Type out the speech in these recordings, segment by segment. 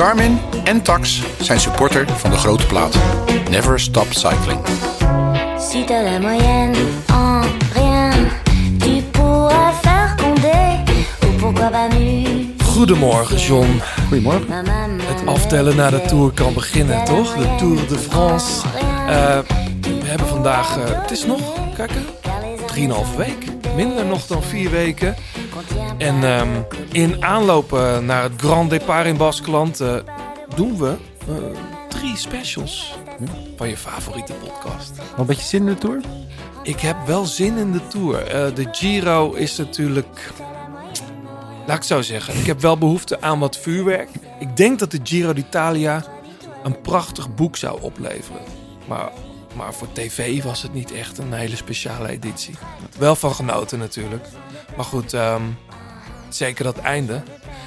Garmin en Tax zijn supporter van de grote plaat. Never stop cycling. Si t'as la moyenne en rien, tu pourras faire Condé. Ou pourquoi pas nu. Goedemorgen, John. Goedemorgen. Het aftellen naar de Tour kan beginnen, toch? De Tour de France. Eh, we hebben vandaag, eh, het is nog, kijk, drieënhalve week. Minder nog dan vier weken. En ehm, in aanloop eh, naar het Grand Départ in Baskeland eh, doen we eh, drie specials van je favoriete podcast. Nog een beetje zin in de tour? Ik heb wel zin in de Tour. De Giro is natuurlijk... Laat ik zo zeggen. Ik heb wel behoefte aan wat vuurwerk. Ik denk dat de Giro d'Italia een prachtig boek zou opleveren. Maar, maar voor tv was het niet echt een hele speciale editie. Wel van genoten natuurlijk. Maar goed, ehm, zeker dat einde.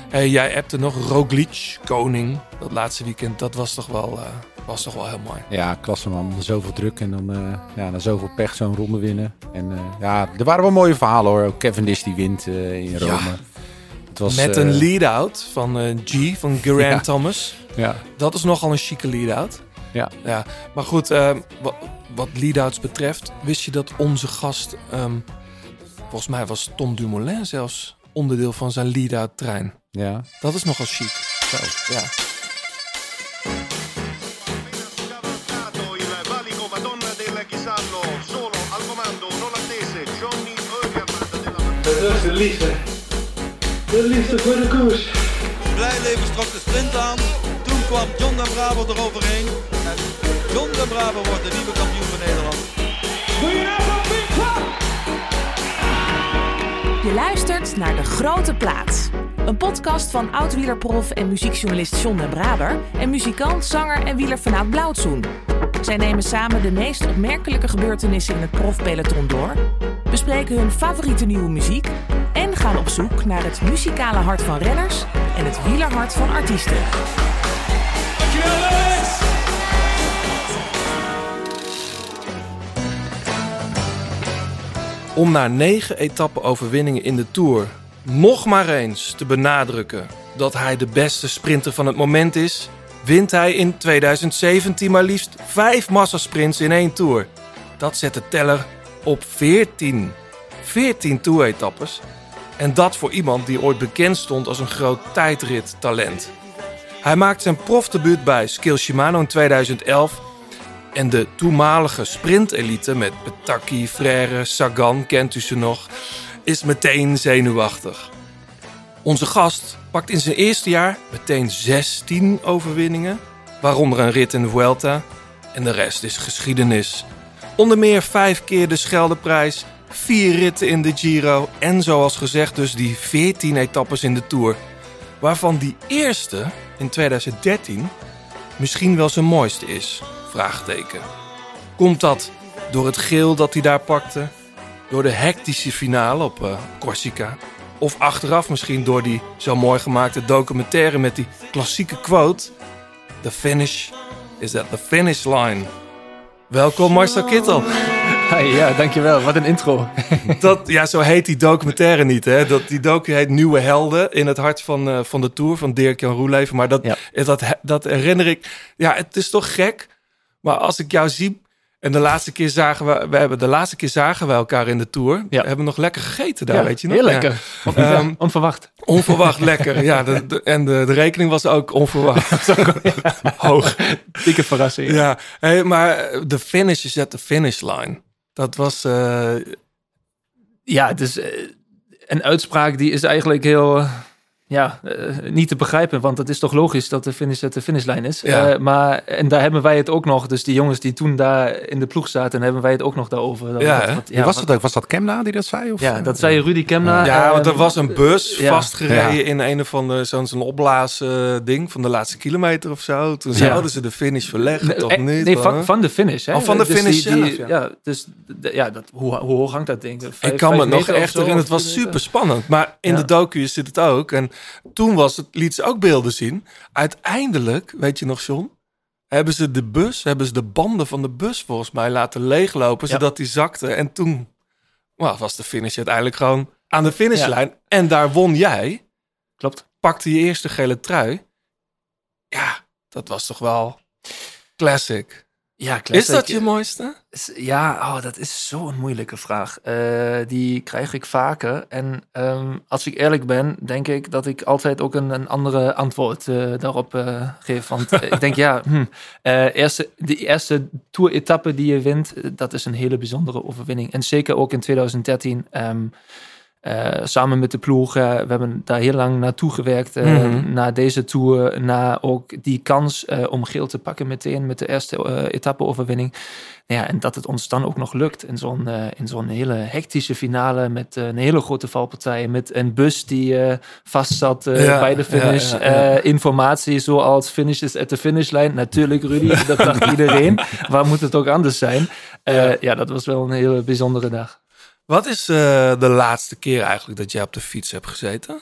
Hey, jij appte nog Roglic, koning. Dat laatste weekend, dat was toch wel, eh, was toch wel heel mooi. Ja, klasse man. Zoveel druk en dan uh, ja, na zoveel pech zo'n ronde winnen. En uh, ja, er waren wel mooie verhalen hoor. Ook Cavendish die wint in Rome. Ja. Het was, Met een lead-out van G, van Ja. Thomas. Ja, Dat is nogal een chique lead-out. Ja. Ja, maar goed, eh, wat, wat lead-outs betreft, wist je dat onze gast, ehm, volgens mij was Tom Dumoulin zelfs onderdeel van zijn lead-out trein. ja. Dat is nogal chic. Zo. Ja. Dat is de liefde. De liefde voor de koers. Blijleven trok de sprint aan. Toen kwam John de Bravo eroverheen. John de Bravo wordt de nieuwe kampioen van Nederland. Je luistert naar De Grote Plaats. Een podcast van oud-wielerprof en muziekjournalist John den Braber... en muzikant, zanger en wieler vanuit Blauwtsoen. Zij nemen samen de meest opmerkelijke gebeurtenissen in het profpeloton door... bespreken hun favoriete nieuwe muziek... en gaan op zoek naar het muzikale hart van renners... en het wielerhart van artiesten. Om na negen etappe-overwinningen in de Tour nog maar eens te benadrukken dat hij de beste sprinter van het moment is, wint hij in 2017 maar liefst vijf massasprints in één Tour. Dat zet de teller op 14. 14 Tour-etappes. En dat voor iemand die ooit bekend stond als een groot tijdrittalent. Hij maakt zijn profdebuut bij Skill Shimano in 2011 en de toenmalige sprintelite met Petacchi, Frère, Sagan, kent u ze nog, is meteen zenuwachtig. Onze gast pakt in zijn eerste jaar meteen 16 overwinningen, waaronder een rit in de Vuelta. En de rest is geschiedenis. Onder meer vijf keer de Scheldeprijs, vier ritten in de Giro en zoals gezegd dus die 14 etappes in de Tour. Waarvan die eerste in 2013 misschien wel zijn mooiste is? Vraagteken. Komt dat door het geel dat hij daar pakte? Door de hectische finale op eh, Corsica? Of achteraf misschien door die zo mooi gemaakte documentaire met die klassieke quote: The finish is at the finish line. Welkom Marcel Kittel. Ja, dankjewel. Wat een intro. Dat, ja, zo heet die documentaire niet. Hè? Dat, die docu heet Nieuwe Helden in het hart van, eh, van de Tour van Dirk-Jan Roeleven. Maar dat, Ja. dat, dat herinner ik... Ja, het is toch gek. Maar als ik jou zie... En de laatste keer zagen we... We hebben de laatste keer zagen we elkaar in de Tour. Ja. We hebben nog lekker gegeten daar, Ja, weet je nog? Heel Ja. lekker. Ehm, Onverwacht. onverwacht lekker. Ja, de, de- en de, de rekening was ook onverwacht. Hoog. Dikke verrassing. Ja, hey, maar de finish is at the finish line. Dat was... eh, Ja, het is eh, een uitspraak die is eigenlijk heel eh, ja, eh, niet te begrijpen. Want het is toch logisch dat de finish de finishlijn is. Ja. Eh, maar, en daar hebben wij het ook nog. Dus die jongens die toen daar in de ploeg zaten, hebben wij het ook nog daarover. Ja, wat- hè? wat- Wie was wat- dat? Was dat Kemna die dat zei? Of? Ja, dat zei Rudy Kemna. Ja, want er Eh, was een bus ja. vastgereden Ja. in een of andere zo'n zo'n opblaas eh, ding van de laatste kilometer of zo. Toen zouden ze de finish verleggen, Nee, toch eh, niet? Nee, van, van de finish. Hè? Oh, van de Dus finish die- die- zelf, ja. dus ja, dat, hoe, hoe hoog hangt dat ding? Vijf- ik kan me nog meter of echt zo, herinneren, of het was super spannend. Maar in Ja. de docu zit het ook. En toen was het, liet ze ook beelden zien. Uiteindelijk, weet je nog John, hebben ze de bus, hebben ze de banden van de bus volgens mij laten leeglopen, Ja. zodat die zakte. En toen well, was de finish uiteindelijk gewoon aan de finishlijn. En daar won jij. Klopt. pakte je eerste gele trui. ja, dat was toch wel classic. Ja, Is dat je mooiste? Is- Ja, oh, dat is zo'n moeilijke vraag. Eh, die krijg ik vaker. En ehm, als ik eerlijk ben, denk ik dat ik altijd ook een, een andere antwoord eh, daarop eh, geef. Want ik denk, ja, hm, eerste, de eerste tour-etappe die je wint, dat is een hele bijzondere overwinning. En zeker ook in 2013. ehm, eh, samen met de ploeg, eh, we hebben daar heel lang naartoe gewerkt. eh, Mhm. Naar deze tour, naar ook die kans eh, om geel te pakken meteen met de eerste eh etappe-overwinning. Ja, en dat het ons dan ook nog lukt in zo'n eh, in zo'n hele hectische finale met eh, een hele grote valpartij, met een bus die eh vast zat eh, Ja, bij de finish. ja, ja, ja. Eh, informatie zoals finish is at the finishlijn. Natuurlijk, Rudy, dat dacht iedereen. Waar moet het ook anders zijn? Eh, ja. dat was wel een hele bijzondere dag. Wat is eh, de laatste keer eigenlijk dat jij op de fiets hebt gezeten?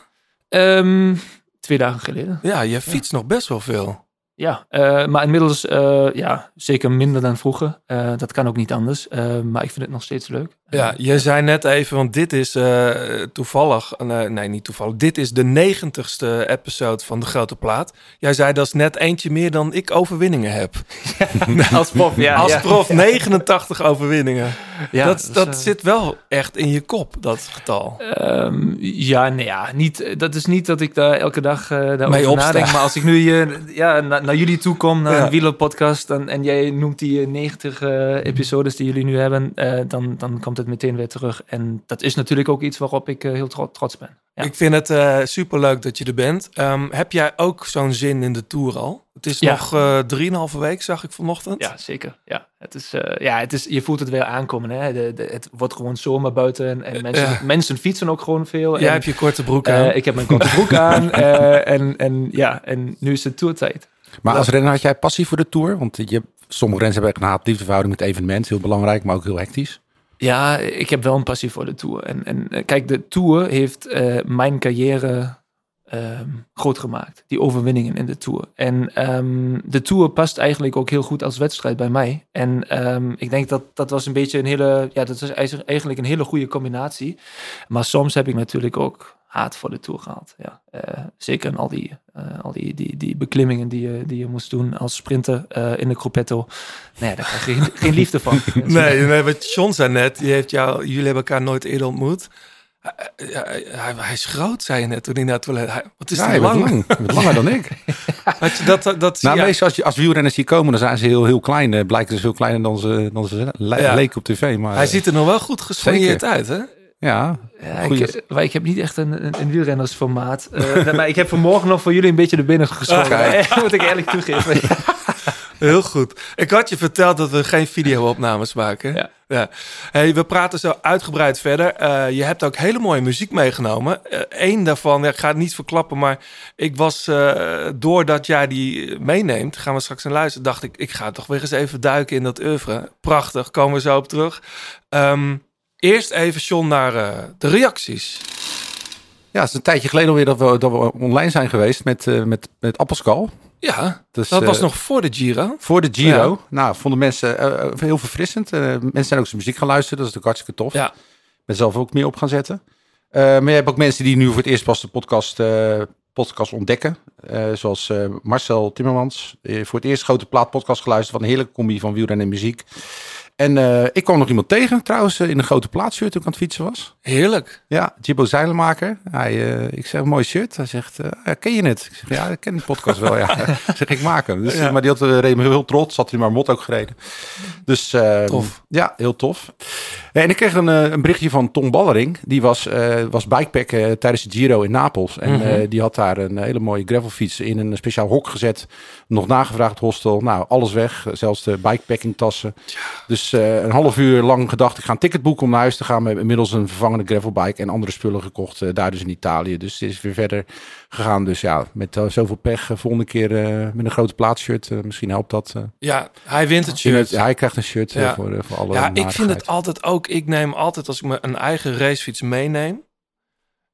Ehm, twee dagen geleden. Ja, je fietst nog best wel veel. Ja, eh, maar inmiddels eh, ja, zeker minder dan vroeger. Dat kan ook niet anders. Maar ik vind het nog steeds leuk. Ja, je zei net even, want dit is eh, toevallig, eh, nee niet toevallig, dit is de negentigste episode van De Grote Plaat. Jij zei dat is net eentje meer dan ik overwinningen heb. Als prof, ja. Als ja. prof 89 overwinningen. Dat dus, dat eh, zit wel echt in je kop, dat getal. Ehm, ja, nee, ja, niet, dat is niet dat ik daar elke dag daarover Mee nadenk. Maar als ik nu hier, ja, na- naar jullie toe kom, naar een wielerpodcast... En, en jij noemt die eh, 90 eh, episodes die jullie nu hebben... dan, dan komt het meteen weer terug. En dat is natuurlijk ook iets waarop ik eh, heel tro- trots ben. Ja. Ik vind het eh superleuk dat je er bent. Ehm, heb jij ook zo'n zin in de Tour al? Het is Ja. nog eh drieënhalve week, zag ik vanochtend. Ja, zeker. Ja, het is, eh, ja het is, je voelt het weer aankomen. Hè? De, de, het wordt gewoon zomer buiten en, en mensen, Ja. mensen fietsen ook gewoon veel. Jij en, hebt je korte broek eh, aan. ik heb mijn korte broek aan eh, en, en, ja, en nu is het toertijd. Maar als renner had jij passie voor de Tour? Want je, sommige renners hebben echt een haat-liefdeverhouding met evenement. Heel belangrijk, maar ook heel hectisch. Ja, ik heb wel een passie voor de Tour. En, en eh, kijk, de Tour heeft eh, mijn carrière ehm, groot gemaakt. Die overwinningen in de Tour. En ehm, de Tour past eigenlijk ook heel goed als wedstrijd bij mij. En ehm, ik denk dat dat was een beetje een hele... Ja, dat is eigenlijk een hele goede combinatie. Maar soms heb ik natuurlijk ook haat voor de Tour gehad. Ja, eh, zeker in al die, eh, al die, die, die beklimmingen die je, die je moest doen als sprinter eh, in de Gruppetto. Nee, daar krijg je geen, geen liefde van. Nee, nee, wat John zei net, die heeft jou, jullie hebben elkaar nooit eerder ontmoet. Hij, hij, hij- hij is groot, zei je net toen hij naar het toilet. Hij, wat is ja, bent lang? langer dan ik. Had je dat, dat zie Nou, je- meestal als, je, als wielrenners hier komen, dan zijn ze heel, heel klein. Blijken ze veel kleiner dan ze, dan ze le- Ja. leken op tv. Maar, hij ziet er nog wel goed gesoigneerd Zeker. uit, hè? Ja, Goeie- ik, maar ik heb niet echt een, een, een wielrennersformaat. Eh, maar ik heb vanmorgen nog voor jullie een beetje de binnen geschoten. Moet ik eerlijk toegeven. Heel goed. Ik had je verteld dat we geen video-opnames maken. Ja. Hey, we praten zo uitgebreid verder. Eh, je hebt ook hele mooie muziek meegenomen. Eén daarvan, ja, ik ga het niet verklappen, maar ik was, eh, doordat jij die meeneemt, gaan we straks naar luisteren, dacht ik, ik ga toch weer eens even duiken in dat oeuvre. Prachtig, komen we zo op terug. Ehm, eerst even, John, naar eh, de reacties. ja, het is een tijdje geleden alweer dat we, dat we online zijn geweest met, eh, met, met Appelscal. Ja, Dus, dat was eh, nog voor de Giro. Voor de Giro. Ja. Nou, vonden mensen heel verfrissend. Mensen zijn ook zijn muziek gaan luisteren. Dat is natuurlijk hartstikke tof. Ja. Ben zelf ook meer op gaan zetten. Maar je hebt ook mensen die nu voor het eerst pas de podcast, podcast ontdekken. Zoals Marcel Timmermans. Voor het eerst grote plaat podcast geluisterd. Wat een heerlijke combi van wielrennen en muziek. En eh, ik kwam nog iemand tegen trouwens eh, in een grote plaatshirt toen ik aan het fietsen was. Heerlijk. Ja, Jibbo Zeilenmaker. Hij, eh, ik zeg, mooi shirt. Hij zegt, ken je het? Ik zeg, ja, ik ken de podcast wel, ja. ik zeg, ik maak hem. Dus, Ja. Maar die had, uh, reed me heel trots. Had hij maar mot ook gereden. Dus eh, Tof. ja, heel tof. En ik kreeg een, eh, een berichtje van Tom Ballering. Die was, eh was bikepacken tijdens de Giro in Napels. En Mhm. eh, die had daar een hele mooie gravelfiets in een speciaal hok gezet. Nog nagevraagd hostel. Nou, alles weg. Zelfs de bikepacking tassen. Dus eh, een half uur lang gedacht, ik ga een ticket boeken om naar huis te gaan. We hebben inmiddels een vervangende gravelbike en andere spullen gekocht. eh, daar dus in Italië. Dus het is weer verder gegaan. Dus ja, met eh, zoveel pech. eh, volgende keer eh, met een grote plaatshirt. eh, misschien helpt dat. eh. Ja, hij wint het In shirt. het- hij krijgt een shirt Ja. voor, voor alle Ja, ik vind het altijd ook. Ik neem altijd, als ik me een eigen racefiets meeneem,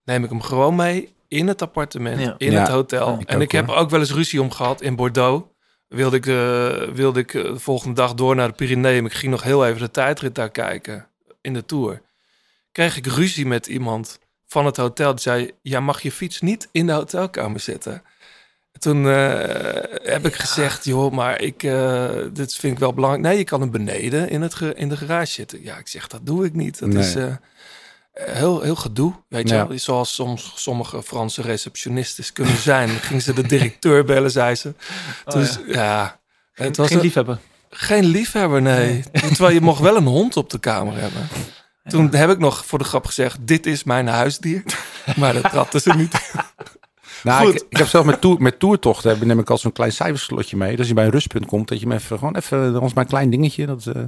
neem ik hem gewoon mee in het appartement, Ja. in Ja, het hotel. ik en ook, ik heb hoor. ook wel eens ruzie om gehad in Bordeaux. Wilde ik, de, wilde ik de volgende dag door naar de Pyreneeën. Ik ging nog heel even de tijdrit daar kijken in de Tour. Kreeg ik ruzie met iemand van het hotel. Die zei, ja, mag je fiets niet in de hotelkamer zitten? Toen eh, heb ik gezegd, joh, maar ik, eh, dit vind ik wel belangrijk. Nee, je kan hem beneden in, het in de garage zitten. Ja, ik zeg, dat doe ik niet. Dat Nee. is eh, heel, heel gedoe. Weet Ja. je wel, zoals soms sommige Franse receptionistes kunnen zijn. Ging ze de directeur bellen, zei ze. Dus ja, het was Geen een- liefhebber. geen liefhebber, nee. Terwijl je mocht wel een hond op de kamer hebben. Toen heb ik nog voor de grap gezegd, dit is mijn huisdier. Maar dat trapte ze niet. Nou, Goed. ik, ik heb zelf met, toer, met toertochten heb, neem ik al zo'n klein cijferslotje mee. Dus als je bij een rustpunt komt, dat je me even gewoon even, dat is mijn klein dingetje. Dat, eh, weet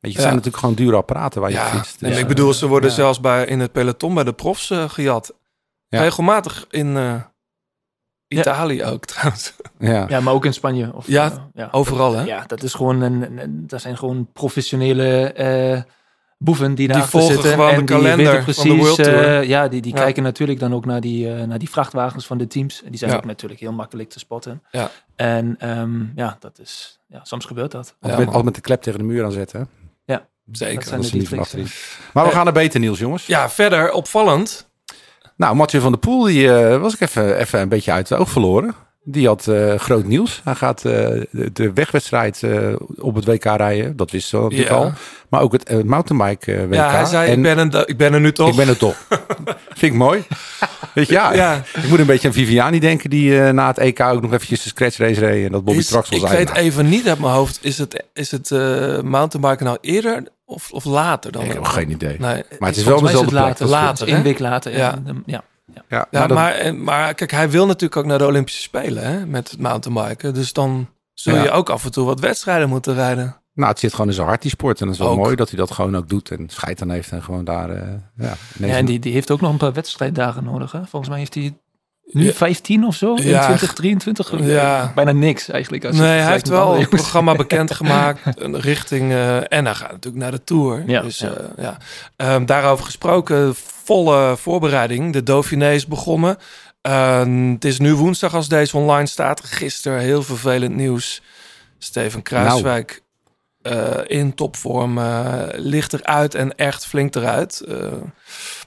je, het Ja. zijn natuurlijk gewoon dure apparaten waar je Ja, fietst. en Dus, ik bedoel, ze worden ja. zelfs bij, in het peloton bij de profs eh, gejat. Ja. Regelmatig in eh, Italië ook trouwens. ja. Ja, maar ook in Spanje. Of, Ja, eh, ja. Overal, hè? Ja, dat is gewoon een, een- een- dat zijn gewoon professionele eh, boeven die daar Die volgen zitten. de die weten van de World Tour. eh, ja, die, die Ja. kijken natuurlijk dan ook naar die, eh, naar die vrachtwagens van de teams. En die zijn Ja. ook natuurlijk heel makkelijk te spotten. Ja. En ehm, ja, dat is, ja, soms gebeurt dat. Ja, Altijd met, altijd met de klep tegen de muur aan zetten. hè? Zeker. Dat zijn Dat niet achterin. Maar we Eh, gaan er beter, Niels, jongens. Ja, verder opvallend. Nou, Mathieu van der Poel, die eh, was ik even, even een beetje uit het oog verloren. Die had eh, groot nieuws. Hij gaat eh, de, wegwedstrijd eh, op het WK rijden. Dat wisten we natuurlijk Ja. al. Maar ook het mountainbike WK. Ja, hij zei, En ik ben, een, ik ben er nu toch. ik ben er toch. Vind ik mooi. Weet je, ja, Ja. Ik moet een beetje aan Viviani denken. Die eh, na het EK ook nog eventjes de scratch race reed. En dat Bobby Traxel ik zei. weet nou, even niet uit mijn hoofd, is het, is het eh mountainbiken nou eerder of, of later dan? ik heb geen idee. Nee. Maar het is wel dezelfde plek. later. Later, Later, hè? één week later. Ja. Ja. En, ja. Ja, Ja, maar dat- maar, en- maar kijk, hij wil natuurlijk ook naar de Olympische Spelen hè, met het mountainbiken. Dus dan zul Ja. je ook af en toe wat wedstrijden moeten rijden. Nou, het zit gewoon in zijn hart, die sport. En dat is wel Ook. mooi dat hij dat gewoon ook doet. En scheid aan heeft en gewoon daar... eh ja, Ja, en die, die heeft ook nog een paar wedstrijddagen nodig. Hè? Volgens mij heeft hij nu Ja. 15 of zo in Ja. 2023. Ja. Bijna niks eigenlijk. Als Nee, hij heeft wel een programma bekendgemaakt richting... eh, en hij gaat natuurlijk naar de Tour. Ja, dus, ja. eh, ja. Ehm, daarover gesproken, volle voorbereiding. De Dauphiné is begonnen. Ehm, het is nu woensdag als deze online staat. Gisteren heel vervelend nieuws. Steven Kruiswijk eh, in topvorm eh, ligt eruit en echt flink eruit. Eh,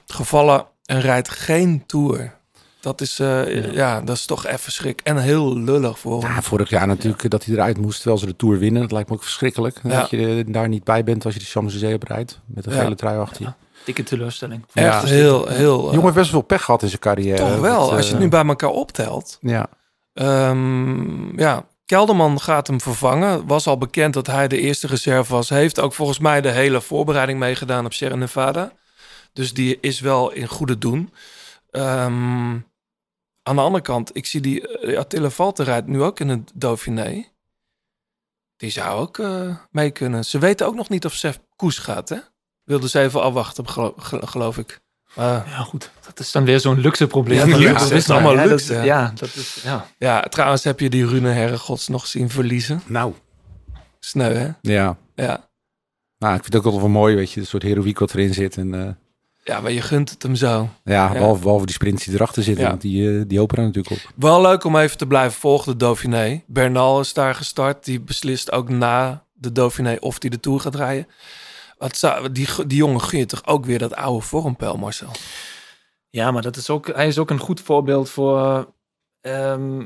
gevallen en rijdt geen Tour. Dat is, eh, ja. dat is toch even schrik. En heel lullig voor hem. Ja, vorig jaar natuurlijk eh, dat hij eruit moest terwijl ze de Tour winnen. Dat lijkt me ook verschrikkelijk. Ja. Dat je eh, daar niet bij bent als je de Champs-Élysées oprijdt. Met een Ja. gele trui achter je. Dikke teleurstelling. Echt heel, heel... De jongen heeft best wel veel pech gehad in zijn carrière. Toch wel, als je het eh, nu bij elkaar optelt. Ja, Ehm, ja, Kelderman gaat hem vervangen. Was al bekend dat hij de eerste reserve was. Heeft ook volgens mij de hele voorbereiding meegedaan op Sierra Nevada. Dus die is wel in goede doen. Ehm, aan de andere kant, ik zie die uh, Attila Valter rijdt nu ook in het Dauphiné. Die zou ook eh, mee kunnen. Ze weten ook nog niet of Sef Koes gaat, hè? Wilden ze even afwachten, gelo- gel- geloof ik. Ja, goed. Dat is dan weer zo'n luxe probleem. Ja, luxe, het is allemaal ja, luxe, Dat, ja. dat is... Ja. Ja, trouwens heb je die Rune Herregods nog zien verliezen. nou, Sneu, hè? ja. Ja. Nou, ik vind het ook altijd wel mooi, weet je, een soort heroïek wat erin zit. En eh, ja, maar je gunt het hem zo. ja, Behalve, behalve die sprints die erachter zitten, Ja. want die, eh, die hopen er natuurlijk op. Wel leuk om even te blijven volgen, de Dauphiné. Bernal is daar gestart. Die beslist ook na de Dauphiné of hij de Tour gaat rijden. Wat zou, die, die jongen gun je toch ook weer dat oude vormpeil, Marcel? ja, maar dat is ook, hij is ook een goed voorbeeld voor ehm,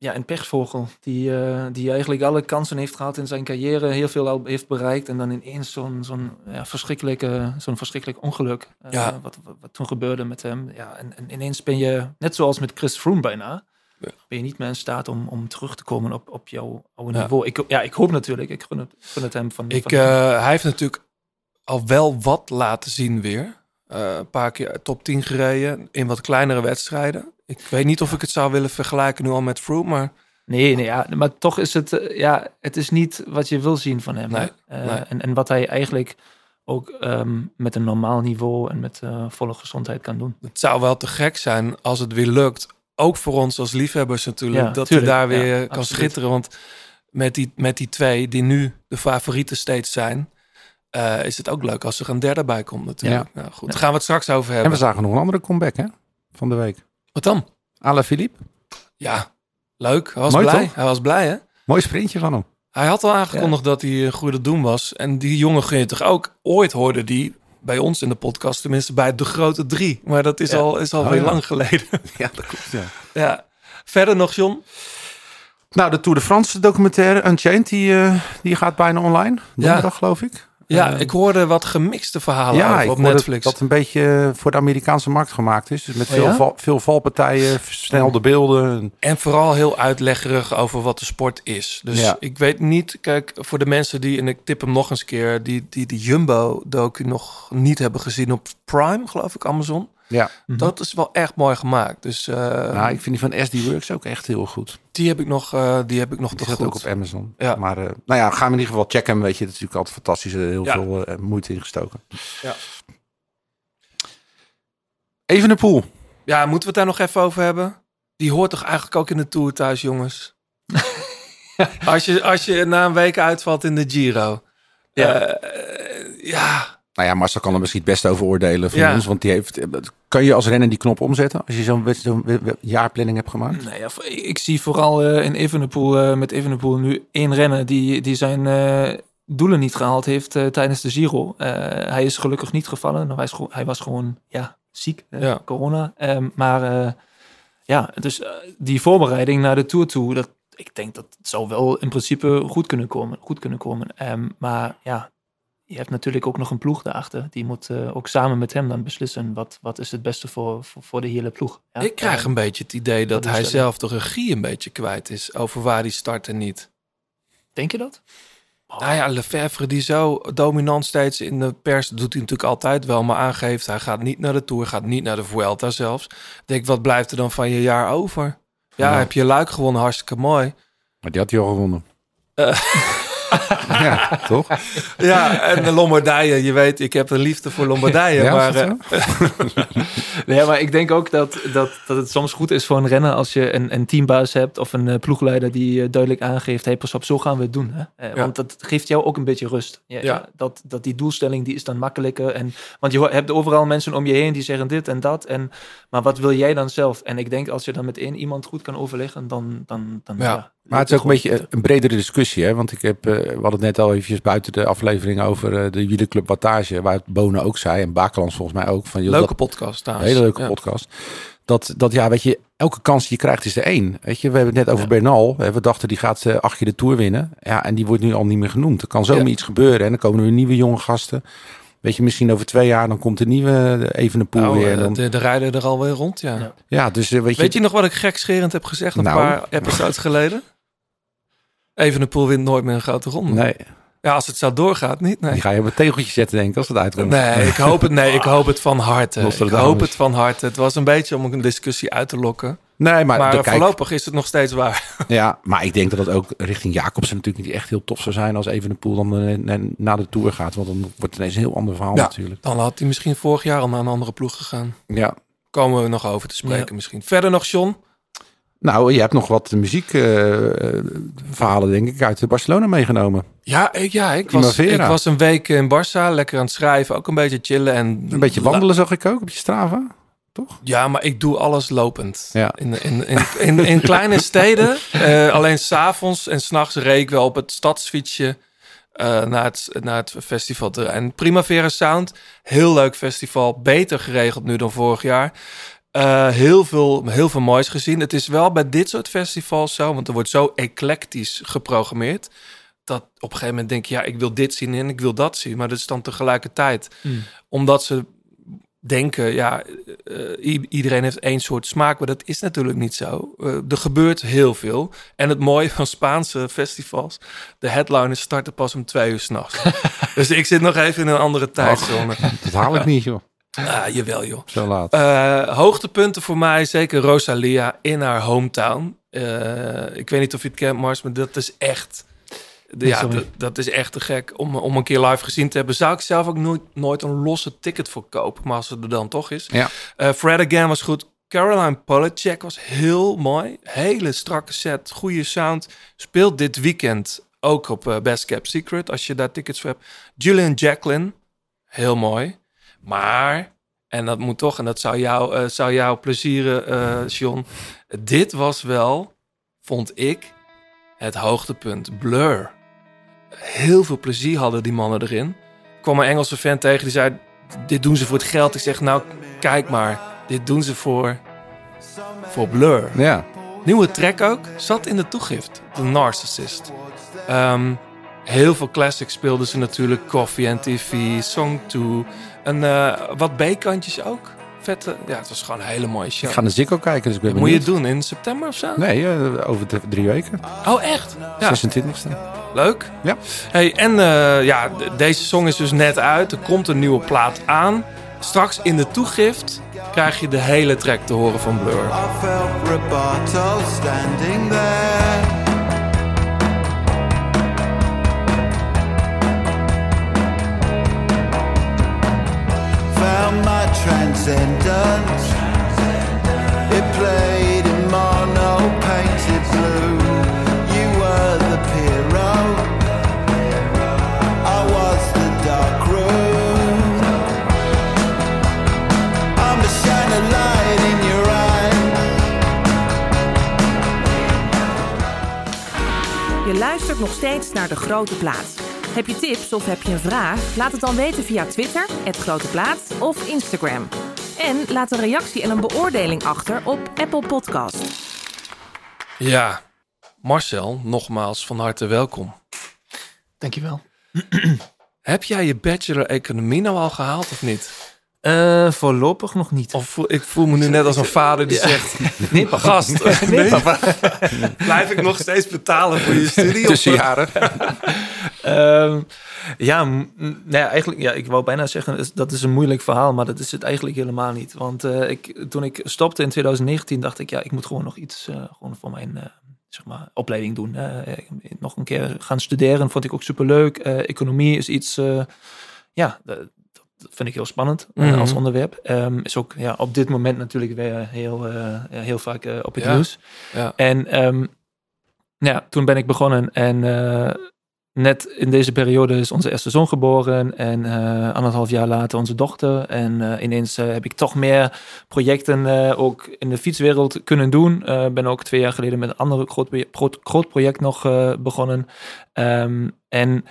ja, een pechvogel. Die, eh, die eigenlijk alle kansen heeft gehad in zijn carrière. Heel veel al heeft bereikt. En dan ineens zo'n zo'n ja, verschrikkelijke, zo'n verschrikkelijk ongeluk. eh, Ja. wat, wat, wat toen gebeurde met hem. Ja, en, en ineens ben je, net zoals met Chris Froome bijna... Ja. Ben je niet meer in staat om, om terug te komen op, op jouw oude niveau. Ik, ja, ik hoop natuurlijk. Ik gun het, gun het hem van. Ik, van eh, hij heeft natuurlijk al wel wat laten zien weer. Een paar keer top 10 gereden in wat kleinere wedstrijden. Ik weet niet of ik het zou willen vergelijken nu al met Froome, maar Nee, nee ja, maar toch is het, eh, ja, het is niet wat je wil zien van hem. Nee, Eh, nee. En, en wat hij eigenlijk ook ehm, met een normaal niveau en met eh, volle gezondheid kan doen. het zou wel te gek zijn als het weer lukt. Ook voor ons als liefhebbers natuurlijk. Ja, dat tuurlijk. hij daar weer Ja, kan absoluut. schitteren. Want met die, met die twee die nu de favorieten steeds zijn... eh, is het ook leuk als er een derde bij komt natuurlijk. Nou, goed, daar gaan we het straks over En hebben. we zagen nog een andere comeback, hè, van de week. Wat dan? Alain Philippe, Ja, leuk. Hij was Mooi, blij. toch? Hij was blij, hè? mooi sprintje van hem. Hij had al aangekondigd dat hij een goede doen was. En die jongen je toch ook... Ooit hoorde die bij ons in de podcast, tenminste bij de grote drie. Maar dat is Ja. al, is al Oh, ja. lang geleden. Ja, dat klopt, ja. ja. Verder nog, John? Nou, de Tour de France documentaire Unchained, die, eh, die gaat bijna online. Donderdag, geloof ik. Ja, Eh, ik hoorde wat gemixte verhalen ja, over op Netflix. dat een beetje voor de Amerikaanse markt gemaakt is. Dus met Oh, veel, ja? val- veel valpartijen, versnelde beelden. En vooral heel uitleggerig over wat de sport is. Dus Ja. ik weet niet, kijk, voor de mensen die, en ik tip hem nog eens een keer, die die, die Jumbo-docu nog niet hebben gezien op Prime, geloof ik, Amazon. Ja, Dat is wel echt mooi gemaakt. Dus eh, nou, ik vind die van SD Works ook echt heel goed. die heb ik nog, eh, die heb ik nog Die goed. ook op Amazon. Ja. Maar eh, nou ja, ga hem in ieder geval checken. Weet je, het is natuurlijk altijd fantastisch. Er heel Ja. veel moeite in gestoken. Ja. Even de pool. Ja, moeten we het daar nog even over hebben? Die hoort toch eigenlijk ook in de Tour thuis, jongens? als, je, als je na een week uitvalt in de Giro. Ja. Ja. Nou ja, Marcel kan er misschien het beste over oordelen van Ja. ons. Want die heeft. Kan je als renner die knop omzetten? Als je zo'n we- jaarplanning hebt gemaakt? Nou ja, ik zie vooral eh, in Evenepoel, eh, met Evenepoel nu één renner die, die zijn eh, doelen niet gehaald heeft eh, tijdens de Giro. Eh, hij is gelukkig niet gevallen. Nou, hij, is gewoon- hij was gewoon ja, ziek, Ja. corona. Ehm, maar eh, ja, dus die voorbereiding naar de Tour toe, dat, ik denk dat het zou wel in principe goed kunnen komen. Goed kunnen komen. Ehm, maar ja, je hebt natuurlijk ook nog een ploeg daarachter. Die moet eh, ook samen met hem dan beslissen wat, wat is het beste voor, voor, voor de hele ploeg. Ja, ik krijg een beetje het idee dat dat hij zelf de regie een beetje kwijt is over waar hij start en niet. Denk je dat? Nou ja, Lefebvre die zo dominant steeds in de pers, doet hij natuurlijk altijd wel, maar aangeeft hij gaat niet naar de Tour, gaat niet naar de Vuelta zelfs. Ik Denk, wat blijft er dan van je jaar over? Ja, Ja. heb je Luik gewonnen, hartstikke mooi. Maar die had hij al gewonnen. Eh. ja, toch? Ja, en de Lombardije, je weet, ik heb een liefde voor Lombardije, Ja, maar eh, Nee, maar ik denk ook dat, dat, dat het soms goed is voor een renner als je een, een teambaas hebt of een eh, ploegleider die eh, duidelijk aangeeft, hey, pas op, zo gaan we het doen. Hè? Eh, Ja. Want dat geeft jou ook een beetje rust. Ja, dat, dat die doelstelling die is dan makkelijker. En, want je hebt overal mensen om je heen die zeggen dit en dat. En, maar wat wil jij dan zelf? En ik denk als je dan met één iemand goed kan overleggen, dan... dan, dan Ja. Maar het is ook een beetje een bredere discussie. Hè? Want ik heb, eh, we hadden het net al eventjes buiten de aflevering over eh, de wielerclub Wattage. Waar Bonen ook zei en Bakelands volgens mij ook. Van, joh, leuke dat- podcast trouwens. hele leuke Ja. podcast. Dat, dat ja, weet je, elke kans die je krijgt is er één. Weet je, we hebben het net over Bernal. Hè, We dachten die gaat eh, acht keer de Tour winnen. Ja, en die wordt nu al niet meer genoemd. Er kan zomaar Ja. iets gebeuren. En dan komen er weer nieuwe jonge gasten. Weet je, misschien over twee jaar dan komt de nieuwe eh, even een pool Nou, weer. En dan, de, de rijden er alweer rond, ja. Ja. ja, dus weet je, Weet je nog wat ik gekscherend heb gezegd een Nou. paar episodes geleden? Even de pool wint nooit meer een grote ronde. nee, Ja, als het zo doorgaat, niet. Nee. die ga je op een tegeltje zetten denk ik als het uitkomt. Nee, ik hoop het, nee, ik hoop het van harte. Ik hoop het van harte. Het was een beetje om een discussie uit te lokken. Nee, maar, Maar de- kijk, voorlopig is het nog steeds waar. ja, maar ik denk dat het ook richting Jacobsen natuurlijk niet echt heel tof zou zijn als even een pool dan eh, na- na de Tour gaat. Want dan wordt het ineens een heel ander verhaal Ja. natuurlijk. Dan had hij misschien vorig jaar al naar een andere ploeg gegaan. Ja, Komen we nog over te spreken misschien. Verder nog, John? Nou, je hebt nog wat muziekverhalen, denk ik, uit Barcelona meegenomen. Ja, ik, ja ik, was, Primavera. ik was een week in Barça, lekker aan het schrijven. Ook een beetje chillen. En Een beetje wandelen zag ik ook op je Strava. Ja, maar ik doe alles lopend. Ja. In, in, in, in, in kleine steden. eh, alleen s'avonds en s'nachts reed ik wel op het stadsfietsje eh, naar, het, naar het festivalterrein. Primavera Sound, heel leuk festival. Beter geregeld nu dan vorig jaar. Eh, heel, veel, heel veel moois gezien. Het is wel bij dit soort festivals zo, want er wordt zo eclectisch geprogrammeerd. Dat op een gegeven moment denk je, ja, ik wil dit zien en ik wil dat zien. Maar dat is dan tegelijkertijd Mm. omdat ze denken, ja, eh, iedereen heeft één soort smaak, maar dat is natuurlijk niet zo. Eh, er gebeurt heel veel. En het mooie van Spaanse festivals, de headliners starten pas om twee uur s'nachts. dus ik zit nog even in een andere tijdzone. Dat haal ik niet, joh. Ah, jawel joh. Zo laat. Eh, hoogtepunten voor mij, zeker Rosalia in haar hometown. Eh, ik weet niet of je het kent, Mars, maar dat is echt... Ja, dat, dat is echt te gek om, om een keer live gezien te hebben. Zou ik zelf ook nooit, nooit een losse ticket voor kopen, maar als het er dan toch is. Ja. Eh, Fred Again was goed. Caroline Polachek was heel mooi. Hele strakke set, goede sound. Speelt dit weekend ook op Best Kept Secret, als je daar tickets voor hebt. Julian Jacqueline, heel mooi. Maar, en dat moet toch, en dat zou jou, eh, zou jou plezieren, John. Dit was wel, vond ik, het hoogtepunt. Blur. Heel veel plezier hadden die mannen erin. Ik kwam een Engelse fan tegen die zei: Dit doen ze voor het geld. Ik zeg: Nou, kijk maar, dit doen ze voor, voor Blur. Ja. Nieuwe track ook, zat in de toegift. The Narcissist. Ehm, heel veel classics speelden ze natuurlijk. Coffee and TV, Song 2. En eh, wat B-kantjes ook. Vette, ja, het was gewoon een hele mooie show. Ik ga naar Ziggo kijken, dus ik ben Moet je het doen in september of zo? Nee, eh, over drie weken. Oh, echt? Ja. 26e. Leuk. Ja. Hey, en eh, ja, deze song is dus net uit. Er komt een nieuwe plaat aan. Straks in de toegift krijg je de hele track te horen van Blur. Found my transcendence. It played in mono painted blue. You were the hero. I was the dark room. I'm the shining light in your eyes. Je luistert nog steeds naar De Grote Plaat. Heb je tips of heb je een vraag? Laat het dan weten via Twitter, het Grote Plaat of Instagram. En laat een reactie en een beoordeling achter op Apple Podcast. Ja, Marcel, nogmaals van harte welkom. Dankjewel. Heb jij je bachelor economie nou al gehaald of niet? Eh voorlopig nog niet. Of voel- ik voel me nu net als een vader die Ja. zegt... Nee, papa. Gast, Nee, blijf ik nog steeds betalen voor je studie? Tussenjaren. Ehm, ja, nou ja, eigenlijk, ja, ik wou bijna zeggen, dat is een moeilijk verhaal, maar dat is het eigenlijk helemaal niet. Want eh, ik, toen ik stopte in 2019, dacht ik, ja, ik moet gewoon nog iets eh, gewoon voor mijn zeg maar, opleiding doen. Nog een keer gaan studeren, vond ik ook superleuk. Economie is iets, ja, dat, vind ik heel spannend eh, Mhm. als onderwerp. Ehm, is ook ja, op dit moment natuurlijk weer heel, eh, heel vaak eh, op het Ja. nieuws. Ja. En ehm, ja, toen ben ik begonnen en eh, net in deze periode is onze eerste zoon geboren en eh, anderhalf jaar later onze dochter. En eh, ineens eh, heb ik toch meer projecten eh, ook in de fietswereld kunnen doen. Eh ben ook twee jaar geleden met een ander groot, groot, groot project nog eh, begonnen. Ehm, en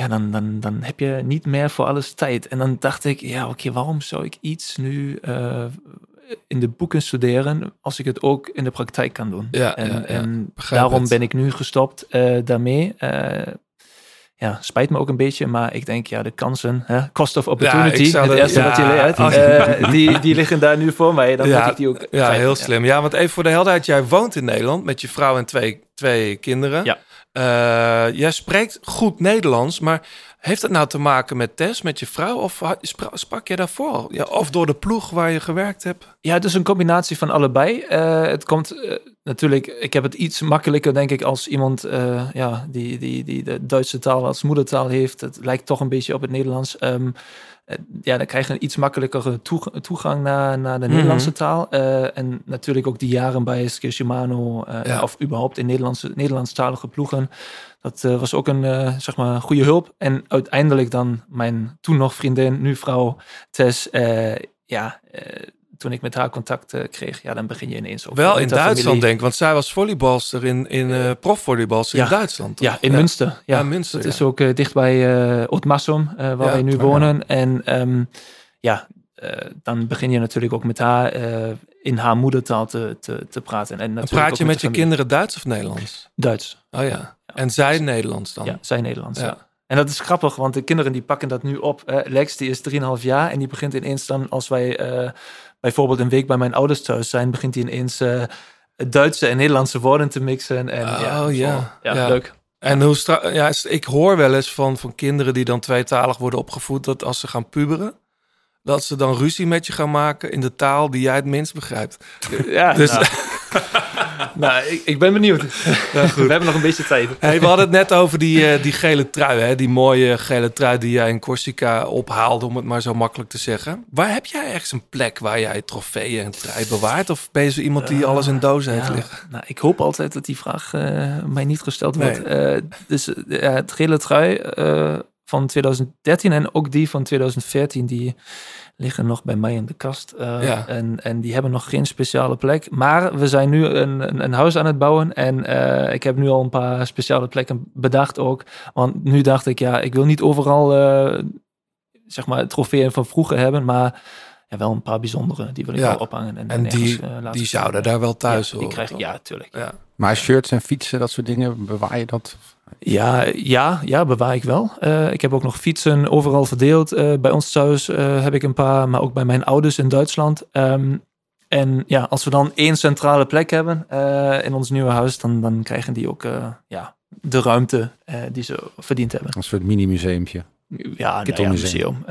ja, dan, dan, dan heb je niet meer voor alles tijd. En dan dacht ik, ja, oké, waarom zou ik iets nu eh, in de boeken studeren als ik het ook in de praktijk kan doen? Ja, en ja, ja. en daarom het. ben ik nu gestopt eh, daarmee. Eh, ja, spijt me ook een beetje, maar ik denk, ja, de kansen, hè, cost of opportunity, het eerste wat je ja, leert, die, die liggen daar nu voor mij. Dan moet ik die ook ja, heel slim. Ja, want even voor de helderheid. Jij woont in Nederland met je vrouw en twee, twee kinderen. Ja. Eh, jij spreekt goed Nederlands, maar heeft het nou te maken met Tess, met je vrouw? Of sprak je daarvoor? Ja, of door de ploeg waar je gewerkt hebt? Ja, het is een combinatie van allebei. Eh, het komt eh, natuurlijk, ik heb het iets makkelijker, denk ik, als iemand ja, die, die, die de Duitse taal als moedertaal heeft. Het lijkt toch een beetje op het Nederlands. Eh, ja, dan krijg je een iets makkelijkere toeg- toegang naar, naar de Mhm. Nederlandse taal. Eh, en natuurlijk ook die jaren bij SK Shimano, eh, Ja. of überhaupt in Nederlandse, Nederlandstalige ploegen. Dat eh, was ook een eh, zeg maar, goede hulp. En uiteindelijk dan mijn toen nog vriendin, nu vrouw Tess. eh, ja, eh, toen ik met haar contact eh, kreeg, ja, dan begin je ineens ook Wel in Duitsland, familie. denk ik. Want zij was volleybalster in, in eh profvolleybalster in. Duitsland. toch? Ja, in Münster. Ja, Ja, Münster, Het ja. is ook eh, dichtbij Ootmarsum, eh, waar wij nu wonen. En ehm, ja, dan begin je natuurlijk ook met haar in haar moedertaal te, te, te praten. En En natuurlijk praat je met je kinderen Duits of Nederlands? Duits. Oh ja. En zij Nederlands dan? Ja, zij Nederlands. Ja. En dat is grappig, want de kinderen die pakken dat nu op. Lex die is 3,5 jaar en die begint ineens dan, als wij bijvoorbeeld een week bij mijn ouders thuis zijn, begint hij ineens eh, Duitse en Nederlandse woorden te mixen. En, Oh, ja, is ja. ja, leuk. En hoe stra- ja, ik hoor wel eens van, van kinderen die dan tweetalig worden opgevoed, dat als ze gaan puberen, dat ze dan ruzie met je gaan maken in de taal die jij het minst begrijpt. Ja, Dus- nou, nou, ik, ik ben benieuwd. We hebben nog een beetje tijd. Hey, we hadden het net over die, eh, die gele trui, hè? die mooie gele trui die jij in Corsica ophaalde, om het maar zo makkelijk te zeggen. Waar heb jij ergens een plek waar jij trofeeën en trui bewaart? Of ben je zo iemand die alles in dozen heeft liggen? Nou, ik hoop altijd dat die vraag eh, mij niet gesteld Nee. wordt. Eh, dus eh, het gele trui eh, van 2013 en ook die van 2014, die liggen nog bij mij in de kast. Eh, Ja. en, en die hebben nog geen speciale plek. Maar we zijn nu een, een, een huis aan het bouwen. En eh, ik heb nu al een paar speciale plekken bedacht ook. Want nu dacht ik, ja, ik wil niet overal, eh, zeg maar, trofeeën van vroeger hebben. Maar ja, wel een paar bijzondere. Die wil ik Ja. wel ophangen. En, En die, die zouden daar wel thuis ja, die horen, krijg? Ja, tuurlijk. Ja. Maar shirts en fietsen, dat soort dingen, bewaar je dat? Ja, ja, ja, bewaar ik wel. Eh, ik heb ook nog fietsen overal verdeeld. Eh, bij ons thuis eh, heb ik een paar, maar ook bij mijn ouders in Duitsland. Ehm, en ja, als we dan één centrale plek hebben in ons nieuwe huis, dan, dan krijgen die ook ja, de ruimte die ze verdiend hebben. Een soort mini-museumpje. Ja, nou ja, museum.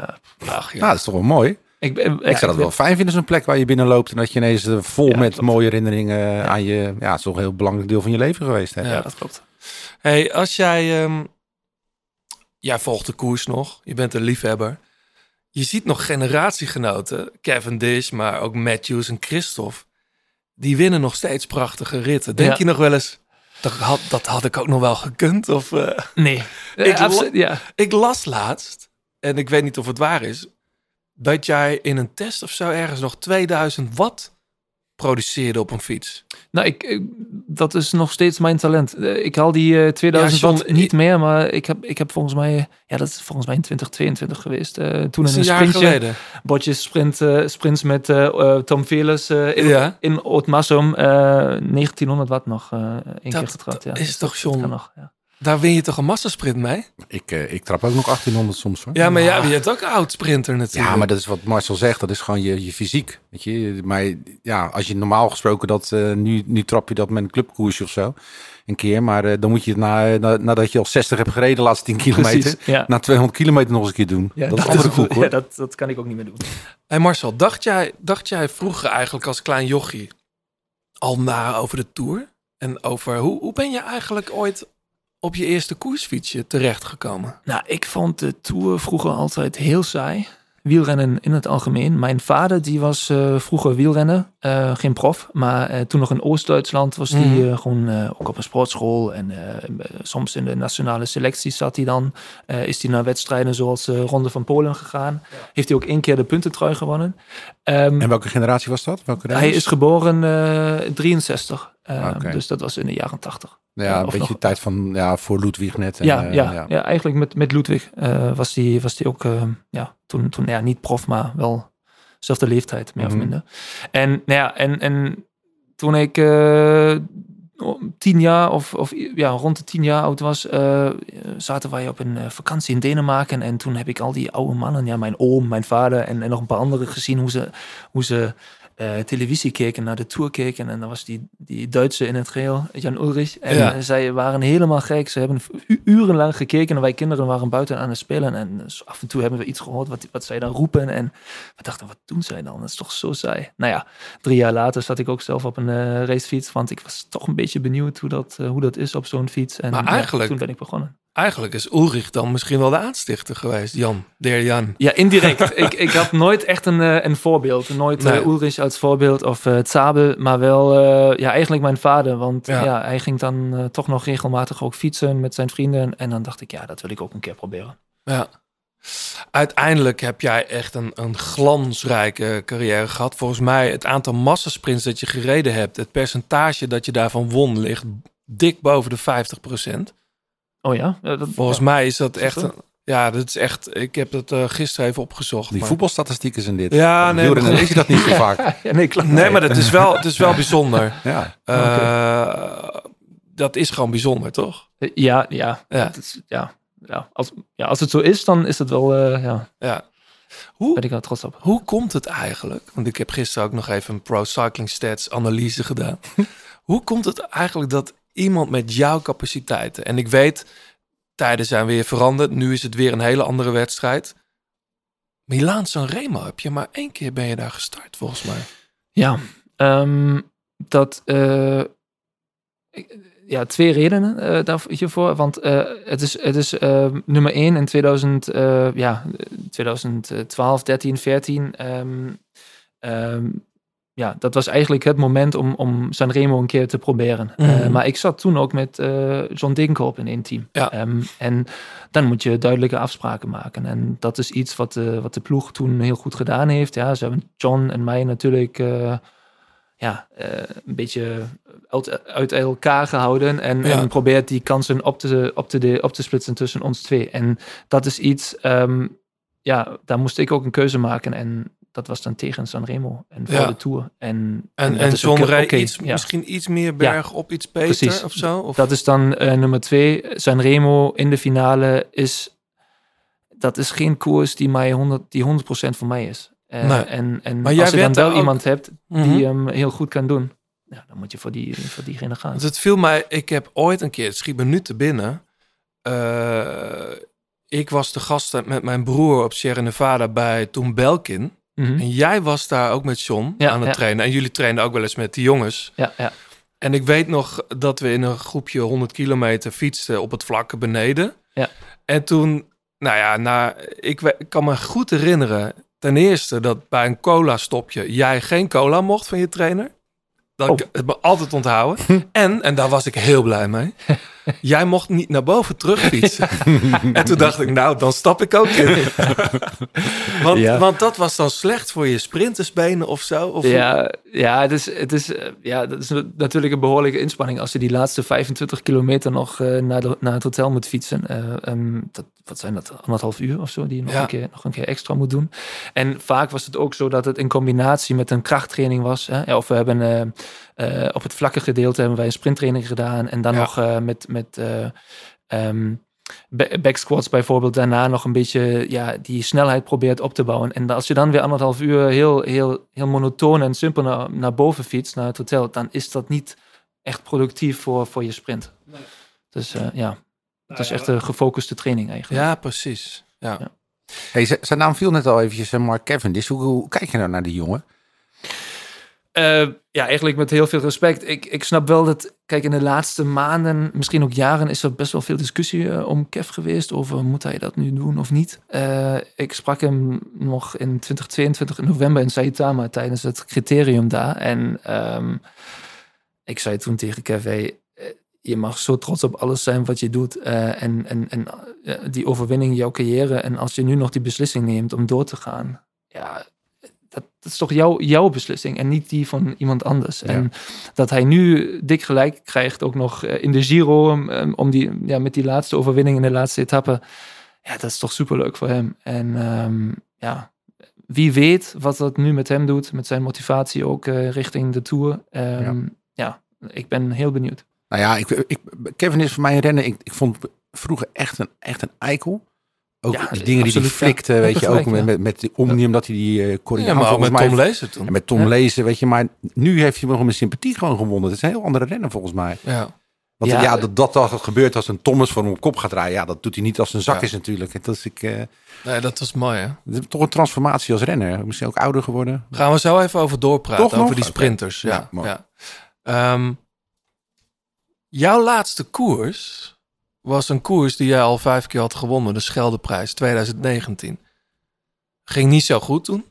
Ach, ja. Nou, dat is toch wel mooi. ik, ik zou dat wel fijn vinden, zo'n plek waar je binnenloopt en dat je ineens vol Ja, met klopt. mooie herinneringen aan je... Ja, het is toch een heel belangrijk deel van je leven geweest. Hè? Ja, dat klopt. Hey, als jij... ehm, jij volgt de koers nog. Je bent een liefhebber. Je ziet nog generatiegenoten. Kevin Dish, maar ook Matthews en Christophe. Die winnen nog steeds prachtige ritten. Denk Ja. je nog wel eens... Dat had, dat had ik ook nog wel gekund? Of, eh, Nee, Ik Eh, ja. ik las laatst, en ik weet niet of het waar is... dat jij in een test of zo ergens nog 2000 watt produceerde op een fiets. Nou, ik, ik- dat is nog steeds mijn talent. Eh, Ik haal die eh, 2000 Ja, John, watt niet meer, maar ik heb, ik heb volgens mij, ja, dat is volgens mij in 2022 geweest. Eh, toen in een sprintje, botjes sprint, eh, sprints met eh, eh, Tom Velers eh, in, Ja. in Ootmassum, eh 1900 watt nog eh één keer getrapt. Ja. dat is Dus toch, John? nog, ja. Daar win je toch een massasprint mee? Ik, eh, ik trap ook nog 1800 soms hoor. Ja, maar ja, je bent ook een oud sprinter natuurlijk. Ja, maar dat is wat Marcel zegt. Dat is gewoon je, je fysiek. Weet je? Maar ja, als je normaal gesproken dat... eh, nu, nu trap je dat met een clubkoersje of zo. Een keer. Maar eh, dan moet je het na, na, nadat je al 60 hebt gereden de laatste 10 kilometer... Precies, ja. na 200 kilometer nog eens een keer doen. Ja, dat, is andere koek hoor. ja, dat, dat kan ik ook niet meer doen. Hey Marcel, dacht jij, dacht jij vroeger eigenlijk als klein jochie al na over de Tour? En over hoe, hoe ben je eigenlijk ooit op je eerste koersfietsje terechtgekomen? Nou, ik vond de Tour vroeger altijd heel saai. Wielrennen in het algemeen. Mijn vader die was eh, vroeger wielrenner, eh, geen prof. Maar eh, toen nog in Oost-Duitsland was hij eh, gewoon ook op een sportschool. En eh, soms in de nationale selectie zat hij dan. Eh, is hij naar wedstrijden zoals de Ronde van Polen gegaan. Heeft hij ook één keer de puntentrui gewonnen. Ehm, En welke generatie was dat? Welke hij is geboren eh 63. Eh, Ah, oké. Dus dat was in de jaren 80. Ja, Eh, een beetje nog- de tijd van ja, voor Ludwig net. En, ja, eh, ja, ja. eigenlijk met, met Ludwig eh, was die was die ook ja, toen, toen ja, niet prof, maar wel dezelfde leeftijd, meer Mhm. of minder. En, nou ja, en, en toen ik tien jaar of, of ja, rond de tien jaar oud was, zaten wij op een vakantie in Denemarken. En toen heb ik al die oude mannen, ja, mijn oom, mijn vader en, en nog een paar anderen gezien hoe ze, hoe ze eh, televisie keken, naar de tour keken. En dan was die, die Duitse in het geel, Jan Ulrich. En Ja. eh, zij waren helemaal gek. Ze hebben urenlang gekeken en wij kinderen waren buiten aan het spelen. En zo af en toe hebben we iets gehoord wat, wat zij dan roepen. En we dachten, wat doen zij dan? Dat is toch zo saai. Nou ja, drie jaar later zat ik ook zelf op een eh, racefiets. Want ik was toch een beetje benieuwd hoe dat, eh, hoe dat is op zo'n fiets. En Maar ja, eigenlijk- toen ben ik begonnen. Eigenlijk is Ulrich dan misschien wel de aanstichter geweest, Jan. Der Jan. Ja, indirect. ik, ik had nooit echt een, eh, een voorbeeld. Nooit eh. Ulrich als voorbeeld of eh Zabel, maar wel ja, eigenlijk mijn vader. Want Ja. ja. hij ging dan toch nog regelmatig ook fietsen met zijn vrienden. En dan dacht ik, ja, dat wil ik ook een keer proberen. Ja. Uiteindelijk heb jij echt een, een glansrijke carrière gehad. Volgens mij het aantal massasprints dat je gereden hebt, het percentage dat je daarvan won, ligt dik boven de 50%. Oh ja? Ja, dat, Volgens ja. mij is dat echt, een, ja, dat is echt, ik heb dat eh, gisteren even opgezocht. Die maar- voetbalstatistieken zijn dit. Ja, nee, Wielrennen maar- lees je dat niet zo vaak. ja, nee, klopt. Nee, maar dat is wel, het is wel bijzonder. Ja. Eh, Dat is gewoon bijzonder, toch? Ja, ja. Ja. Is, ja, ja. Als, ja. Als het zo is, dan is het wel, eh, ja, Ja. Hoe, ben ik wel trots op. Hoe komt het eigenlijk? Want ik heb gisteren ook nog even een Pro Cycling Stats analyse gedaan. Hoe komt het eigenlijk dat iemand met jouw capaciteiten... en ik weet, tijden zijn weer veranderd. Nu is het weer een hele andere wedstrijd. Milaan Sanremo heb je maar één keer ben je daar gestart, volgens mij. Ja, ehm, dat. eh, ja, twee redenen eh, daarvoor, hiervoor. Want eh, het is, het is nummer één in 2000, eh, ja, 2012, 13, 14. ehm, ehm, ja, dat was eigenlijk het moment om, om Sanremo een keer te proberen. Eh, Mhm. maar ik zat toen ook met eh, John Degenkolb in één team. Ja. Ehm, en dan moet je duidelijke afspraken maken. En dat is iets wat de, wat de ploeg toen heel goed gedaan heeft. Ja, ze hebben John en mij natuurlijk eh, ja, eh, een beetje uit, uit elkaar gehouden. En, Ja. en probeert die kansen op te, op, te de, op te splitsen tussen ons twee. En dat is iets, ehm, ja, daar moest ik ook een keuze maken. En dat was dan tegen Sanremo en voor Ja. de Tour. En, En, en John oké, iets, ja. misschien iets meer berg op, iets beter Precies. of zo? Of? Dat is dan eh, nummer twee. Sanremo in de finale is... Dat is geen koers die, mij 100, die 100% voor mij is. Eh, Nee. En, en Maar als je dan wel ook- iemand hebt die Mhm. hem heel goed kan doen... Ja, dan moet je voor, die, voor diegene gaan. Want het viel mij, ik heb ooit een keer, het schiet me nu te binnen. eh, ik was de gast met mijn broer op Sierra Nevada bij toen Belkin. Mhm. En jij was daar ook met John Ja, aan het ja. trainen. En jullie trainden ook wel eens met die jongens. Ja, ja. En ik weet nog dat we in een groepje 100 kilometer fietsten op het vlakke beneden. Ja. En toen, nou ja, na, ik, ik kan me goed herinneren. Ten eerste dat bij een cola stopje jij geen cola mocht van je trainer. Dat ik het me altijd onthouden. en, en daar was ik heel blij mee. Jij mocht niet naar boven terugfietsen. en toen dacht ik, nou, dan stap ik ook in. want, Ja. want dat was dan slecht voor je sprintersbenen of zo. Of Ja, ja, het is, het is, eh, ja, dat is natuurlijk een behoorlijke inspanning als je die laatste 25 kilometer nog eh, naar, de, naar het hotel moet fietsen. Eh, ehm, dat, wat zijn dat, anderhalf uur of zo, die je nog, Ja. een keer, nog een keer extra moet doen. En vaak was het ook zo dat het in combinatie met een krachttraining was. Hè? Of we hebben op het vlakke gedeelte hebben wij een sprinttraining gedaan en dan Ja. nog eh, met, met eh, ehm, ba- back squats bijvoorbeeld daarna nog een beetje ja, die snelheid probeert op te bouwen. En als je dan weer anderhalf uur heel, heel, heel monotoon en simpel naar, naar boven fietst, naar het hotel, dan is dat niet echt productief voor, voor je sprint. Dus eh, ja, het is echt een gefocuste training eigenlijk. ja precies. Ja. Ja. Hey, zijn naam viel net al eventjes, eh, Mark Cavendish. Hoe, hoe kijk je nou naar die jongen? Eh, ja, eigenlijk met heel veel respect. Ik, ik snap wel dat, kijk, in de laatste maanden, misschien ook jaren, is er best wel veel discussie eh, om Kev geweest. Over moet hij dat nu doen of niet. Eh, ik sprak hem nog in 2022 in november in Saitama tijdens het criterium daar. En ehm, ik zei toen tegen Kev, je mag zo trots op alles zijn wat je doet. en en, en die overwinning, jouw carrière. En als je nu nog die beslissing neemt om door te gaan. Ja, dat, dat is toch jouw, jouw beslissing en niet die van iemand anders. En dat hij nu dik gelijk krijgt, ook nog eh, in de Giro, um, om die, ja, met die laatste overwinning in de laatste etappe. Ja, dat is toch superleuk voor hem. En ehm, ja, wie weet wat dat nu met hem doet, met zijn motivatie ook eh, richting de Tour. Ehm, ja. ik ben heel benieuwd. Nou ja, ik, ik, Kevin is voor mij een renner. Ik, ik vond vroeger echt een, echt een eikel. Ook Ja, die dingen die hij flikte, ja. weet je, ook met, ja. met, Omnium, dat hij die uh, Ja, maar ook met Tom Lezer toen. En met Tom Ja. Lezen, weet je. Maar nu heeft hij nog mijn sympathie gewoon gewonnen. Het is een heel andere renner volgens mij. Ja. Ja. Want ja, dat, dat dat gebeurt als een Thomas voor hem op kop gaat rijden. Ja, dat doet hij niet als een zak Ja. is natuurlijk. En Dat is, ik, eh, Nee, dat was mooi, hè? toch een transformatie als renner. Misschien ook ouder geworden. Gaan we zo even over doorpraten, Toch nog? over die sprinters. Ja, Ja, ja. Ehm, jouw laatste koers was een koers die jij al vijf keer had gewonnen, de Scheldeprijs 2019. Ging niet zo goed toen.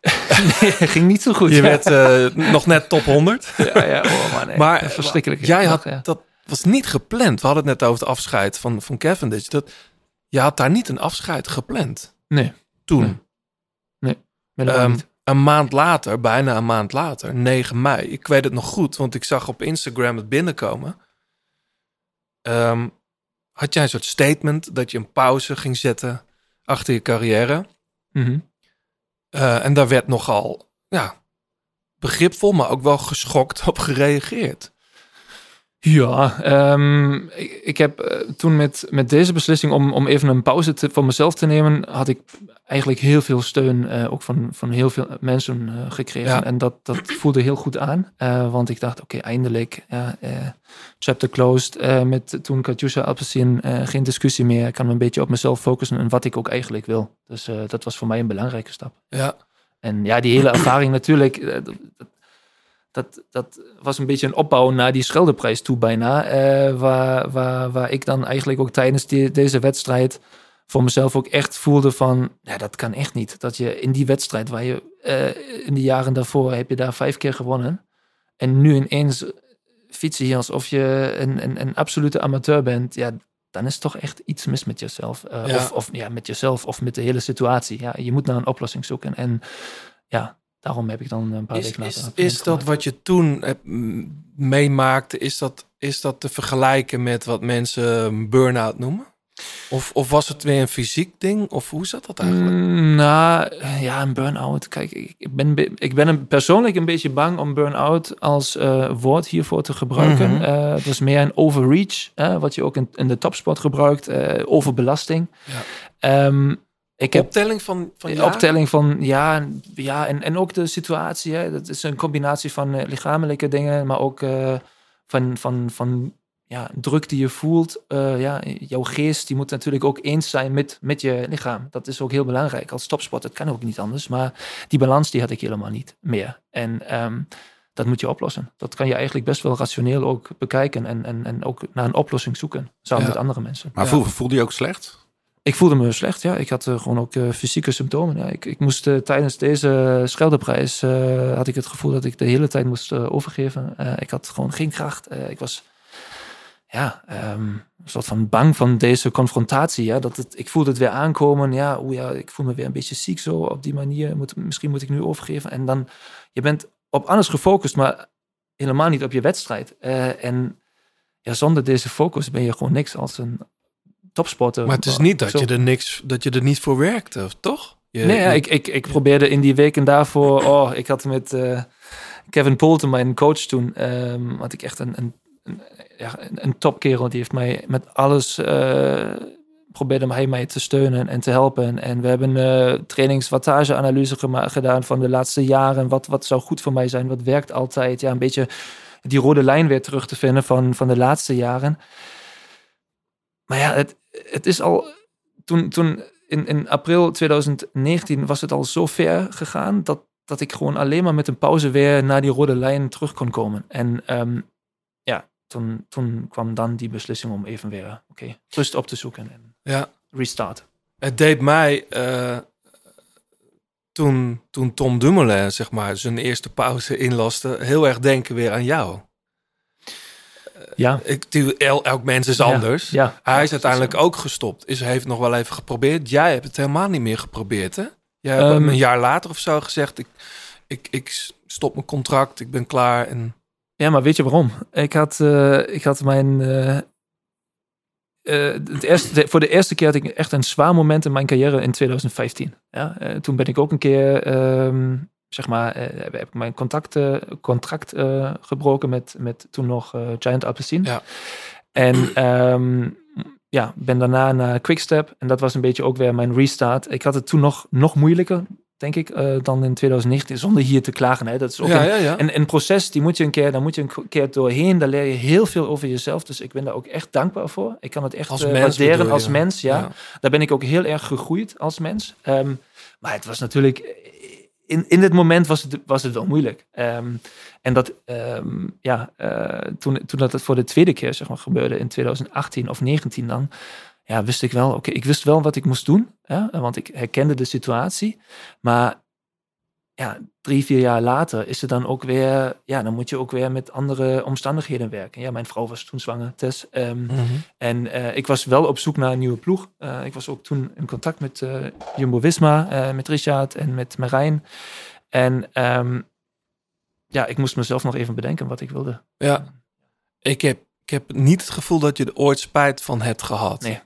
ging niet zo goed. Je ja. werd eh, nog net top 100. Ja, ja, oh, man, nee. Maar verschrikkelijk. Jij had, Ja. dat was niet gepland. We hadden het net over het afscheid van, van Cavendish. Dat, je had daar niet een afscheid gepland Nee, toen. Nee. Ehm, een maand later, bijna een maand later, 9 mei. Ik weet het nog goed, want ik zag op Instagram het binnenkomen. Ehm, had jij een soort statement dat je een pauze ging zetten achter je carrière? Mhm. Eh, en daar werd nogal ja, begripvol, maar ook wel geschokt op gereageerd. Ja, ehm, ik, ik heb eh, toen met, met deze beslissing om, om even een pauze te, voor mezelf te nemen, had ik eigenlijk heel veel steun, eh, ook van, van heel veel mensen eh, gekregen. Ja. En dat, dat voelde heel goed aan, want ik dacht, oké, eindelijk, ja, chapter closed. met toen Katjusha Alpecin, geen discussie meer. Ik kan me een beetje op mezelf focussen en wat ik ook eigenlijk wil. Dus dat was voor mij een belangrijke stap. Ja, En ja, die hele ervaring natuurlijk, dat, dat, dat was een beetje een opbouw naar die Scheldeprijs toe bijna. eh, waar, waar, waar ik dan eigenlijk ook tijdens die, deze wedstrijd voor mezelf ook echt voelde van, ja, dat kan echt niet. Dat je in die wedstrijd waar je eh, in de jaren daarvoor heb je daar vijf keer gewonnen. En nu ineens fietsen hier alsof je een, een, een absolute amateur bent. Ja, dan is toch echt iets mis met jezelf. Eh, Ja. Of, of ja, met jezelf of met de hele situatie. Ja, je moet naar een oplossing zoeken. En ja, daarom heb ik dan een paar is, weken is, later... is dat wat je toen hebt, mm, meemaakte, is dat, is dat te vergelijken met wat mensen een burn-out noemen? Of, of was het weer een fysiek ding? Of hoe zat dat eigenlijk? Mm, nou, ja, een burn-out. Kijk, ik ben, be- ik ben een, persoonlijk een beetje bang om burn-out als eh, woord hiervoor te gebruiken. Eh, het is meer een overreach, wat je ook in, in de topsport gebruikt. eh, overbelasting. Ja. Ehm, ik heb Optelling van, van de jaren? optelling van ja, ja en, en ook de situatie. Hè, dat is een combinatie van eh, lichamelijke dingen, maar ook eh, van, van, van ja, druk die je voelt. Eh, ja, jouw geest die moet natuurlijk ook eens zijn met, met je lichaam. Dat is ook heel belangrijk. Als topsport, dat kan ook niet anders. Maar die balans die had ik helemaal niet meer. En ehm, dat moet je oplossen. Dat kan je eigenlijk best wel rationeel ook bekijken en, en, en ook naar een oplossing zoeken. Samen Ja. met andere mensen. Maar Ja. voel, voelde je ook slecht? Ik voelde me slecht, ja. Ik had eh, gewoon ook eh, fysieke symptomen. Ja. Ik, ik moest eh, tijdens deze Scheldeprijs, had ik het gevoel dat ik de hele tijd moest overgeven. Ik had gewoon geen kracht. Ik was, ja, ehm, een soort van bang van deze confrontatie. Ja. Dat het, ik voelde het weer aankomen. Ja, oeh, ja, ik voel me weer een beetje ziek zo op die manier. Moet, misschien moet ik nu overgeven. En dan, je bent op alles gefocust, maar helemaal niet op je wedstrijd. En ja, zonder deze focus ben je gewoon niks als een topsporter. Maar het is niet dat Zo. je er niks, dat je er niet voor werkte, toch? Je, Nee, ja, je- ik, ik, ik probeerde in die weken daarvoor. Oh, ik had met eh, Kevin Poulton, mijn coach toen, ehm, had ik echt een, een, een, ja, een, een topkerel. Die heeft mij met alles. eh probeerde hij mij te steunen en te helpen. En we hebben eh trainings-wattage-analyse gedaan van de laatste jaren. Wat, wat zou goed voor mij zijn? Wat werkt altijd? Ja, een beetje die rode lijn weer terug te vinden van, van de laatste jaren. Maar ja, het, het is al. Toen, toen in, in april 2019 was het al zo ver gegaan dat, dat ik gewoon alleen maar met een pauze weer naar die rode lijn terug kon komen. En ehm, ja, toen, toen kwam dan die beslissing om even weer oké, rust op te zoeken en ja. restart. Het deed mij eh, toen, toen Tom Dumoulin zeg maar zijn eerste pauze inlaste heel erg denken weer aan jou. Ja, Ik, die- el- elk mens is anders. ja. Hij is uiteindelijk ook gestopt. Is heeft nog wel even geprobeerd. Jij hebt het helemaal niet meer geprobeerd, hè? Jij hebt Ehm, een jaar later of zo gezegd: ik, ik, ik stop mijn contract, ik ben klaar. En Ja, maar weet je waarom? Ik had, eh, ik had mijn. eh, eh, het eerste, de- voor de eerste keer had ik echt een zwaar moment in mijn carrière in 2015. Ja, toen ben ik ook een keer, ehm, zeg maar, eh, heb ik mijn contact, eh, contract eh, gebroken met, met toen nog Giant Alpecin. Ja. En ehm, ja, ben daarna naar Quickstep. En dat was een beetje ook weer mijn restart. Ik had het toen nog, nog moeilijker, denk ik, dan in 2019. Zonder hier te klagen. Hè. Dat is ook ja, een, ja, ja. en een proces, die moet je een keer, daar moet je een keer doorheen. Daar leer je heel veel over jezelf. Dus ik ben daar ook echt dankbaar voor. Ik kan het echt Als mens waarderen bedoel als mens. Ja. Ja. Daar ben ik ook heel erg gegroeid als mens. Ehm, maar het was natuurlijk... In, in dit moment was het, was het wel moeilijk. Ehm, en dat, ehm, ja, eh, toen, toen dat het voor de tweede keer zeg maar, gebeurde in 2018 of 19 dan, ja, wist ik wel, oké, ik wist wel wat ik moest doen, hè, want ik herkende de situatie. Maar ja, drie, vier jaar later is het dan ook weer, ja, dan moet je ook weer met andere omstandigheden werken. Ja, mijn vrouw was toen zwanger, Tess. Ehm, Mhm. en eh, ik was wel op zoek naar een nieuwe ploeg. Eh, ik was ook toen in contact met eh, Jumbo-Visma, eh, met Richard en met Marijn. En ehm, ja, ik moest mezelf nog even bedenken wat ik wilde. Ja. Ik heb, ik heb niet het gevoel dat je er ooit spijt van hebt gehad. Nee.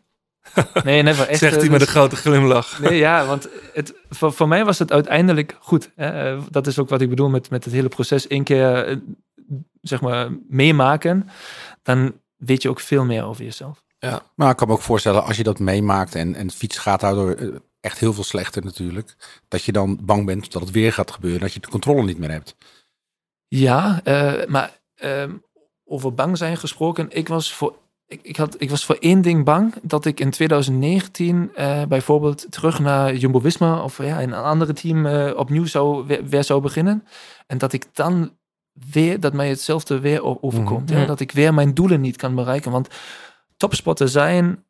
Nee, never. Echt, Zegt eh, hij met een dus- grote glimlach. Nee, ja, want het, voor, voor mij was het uiteindelijk goed. Hè? Eh, Dat is ook wat ik bedoel met, met het hele proces. Eén keer, eh, zeg maar, meemaken. Dan weet je ook veel meer over jezelf. Maar ik kan me ook voorstellen, als je dat meemaakt en, en het fietsen gaat daardoor echt heel veel slechter natuurlijk, dat je dan bang bent dat het weer gaat gebeuren, dat je de controle niet meer hebt. Ja, eh, maar ehm, over bang zijn gesproken. Ik was, voor, ik, ik, had, ik was voor één ding bang. Dat ik in 2019 eh, bijvoorbeeld terug naar Jumbo-Visma of ja, in een andere team eh, opnieuw zou, weer, weer zou beginnen. En dat ik dan weer, dat mij hetzelfde weer overkomt. Ja, dat ik weer mijn doelen niet kan bereiken. Want topsporter zijn,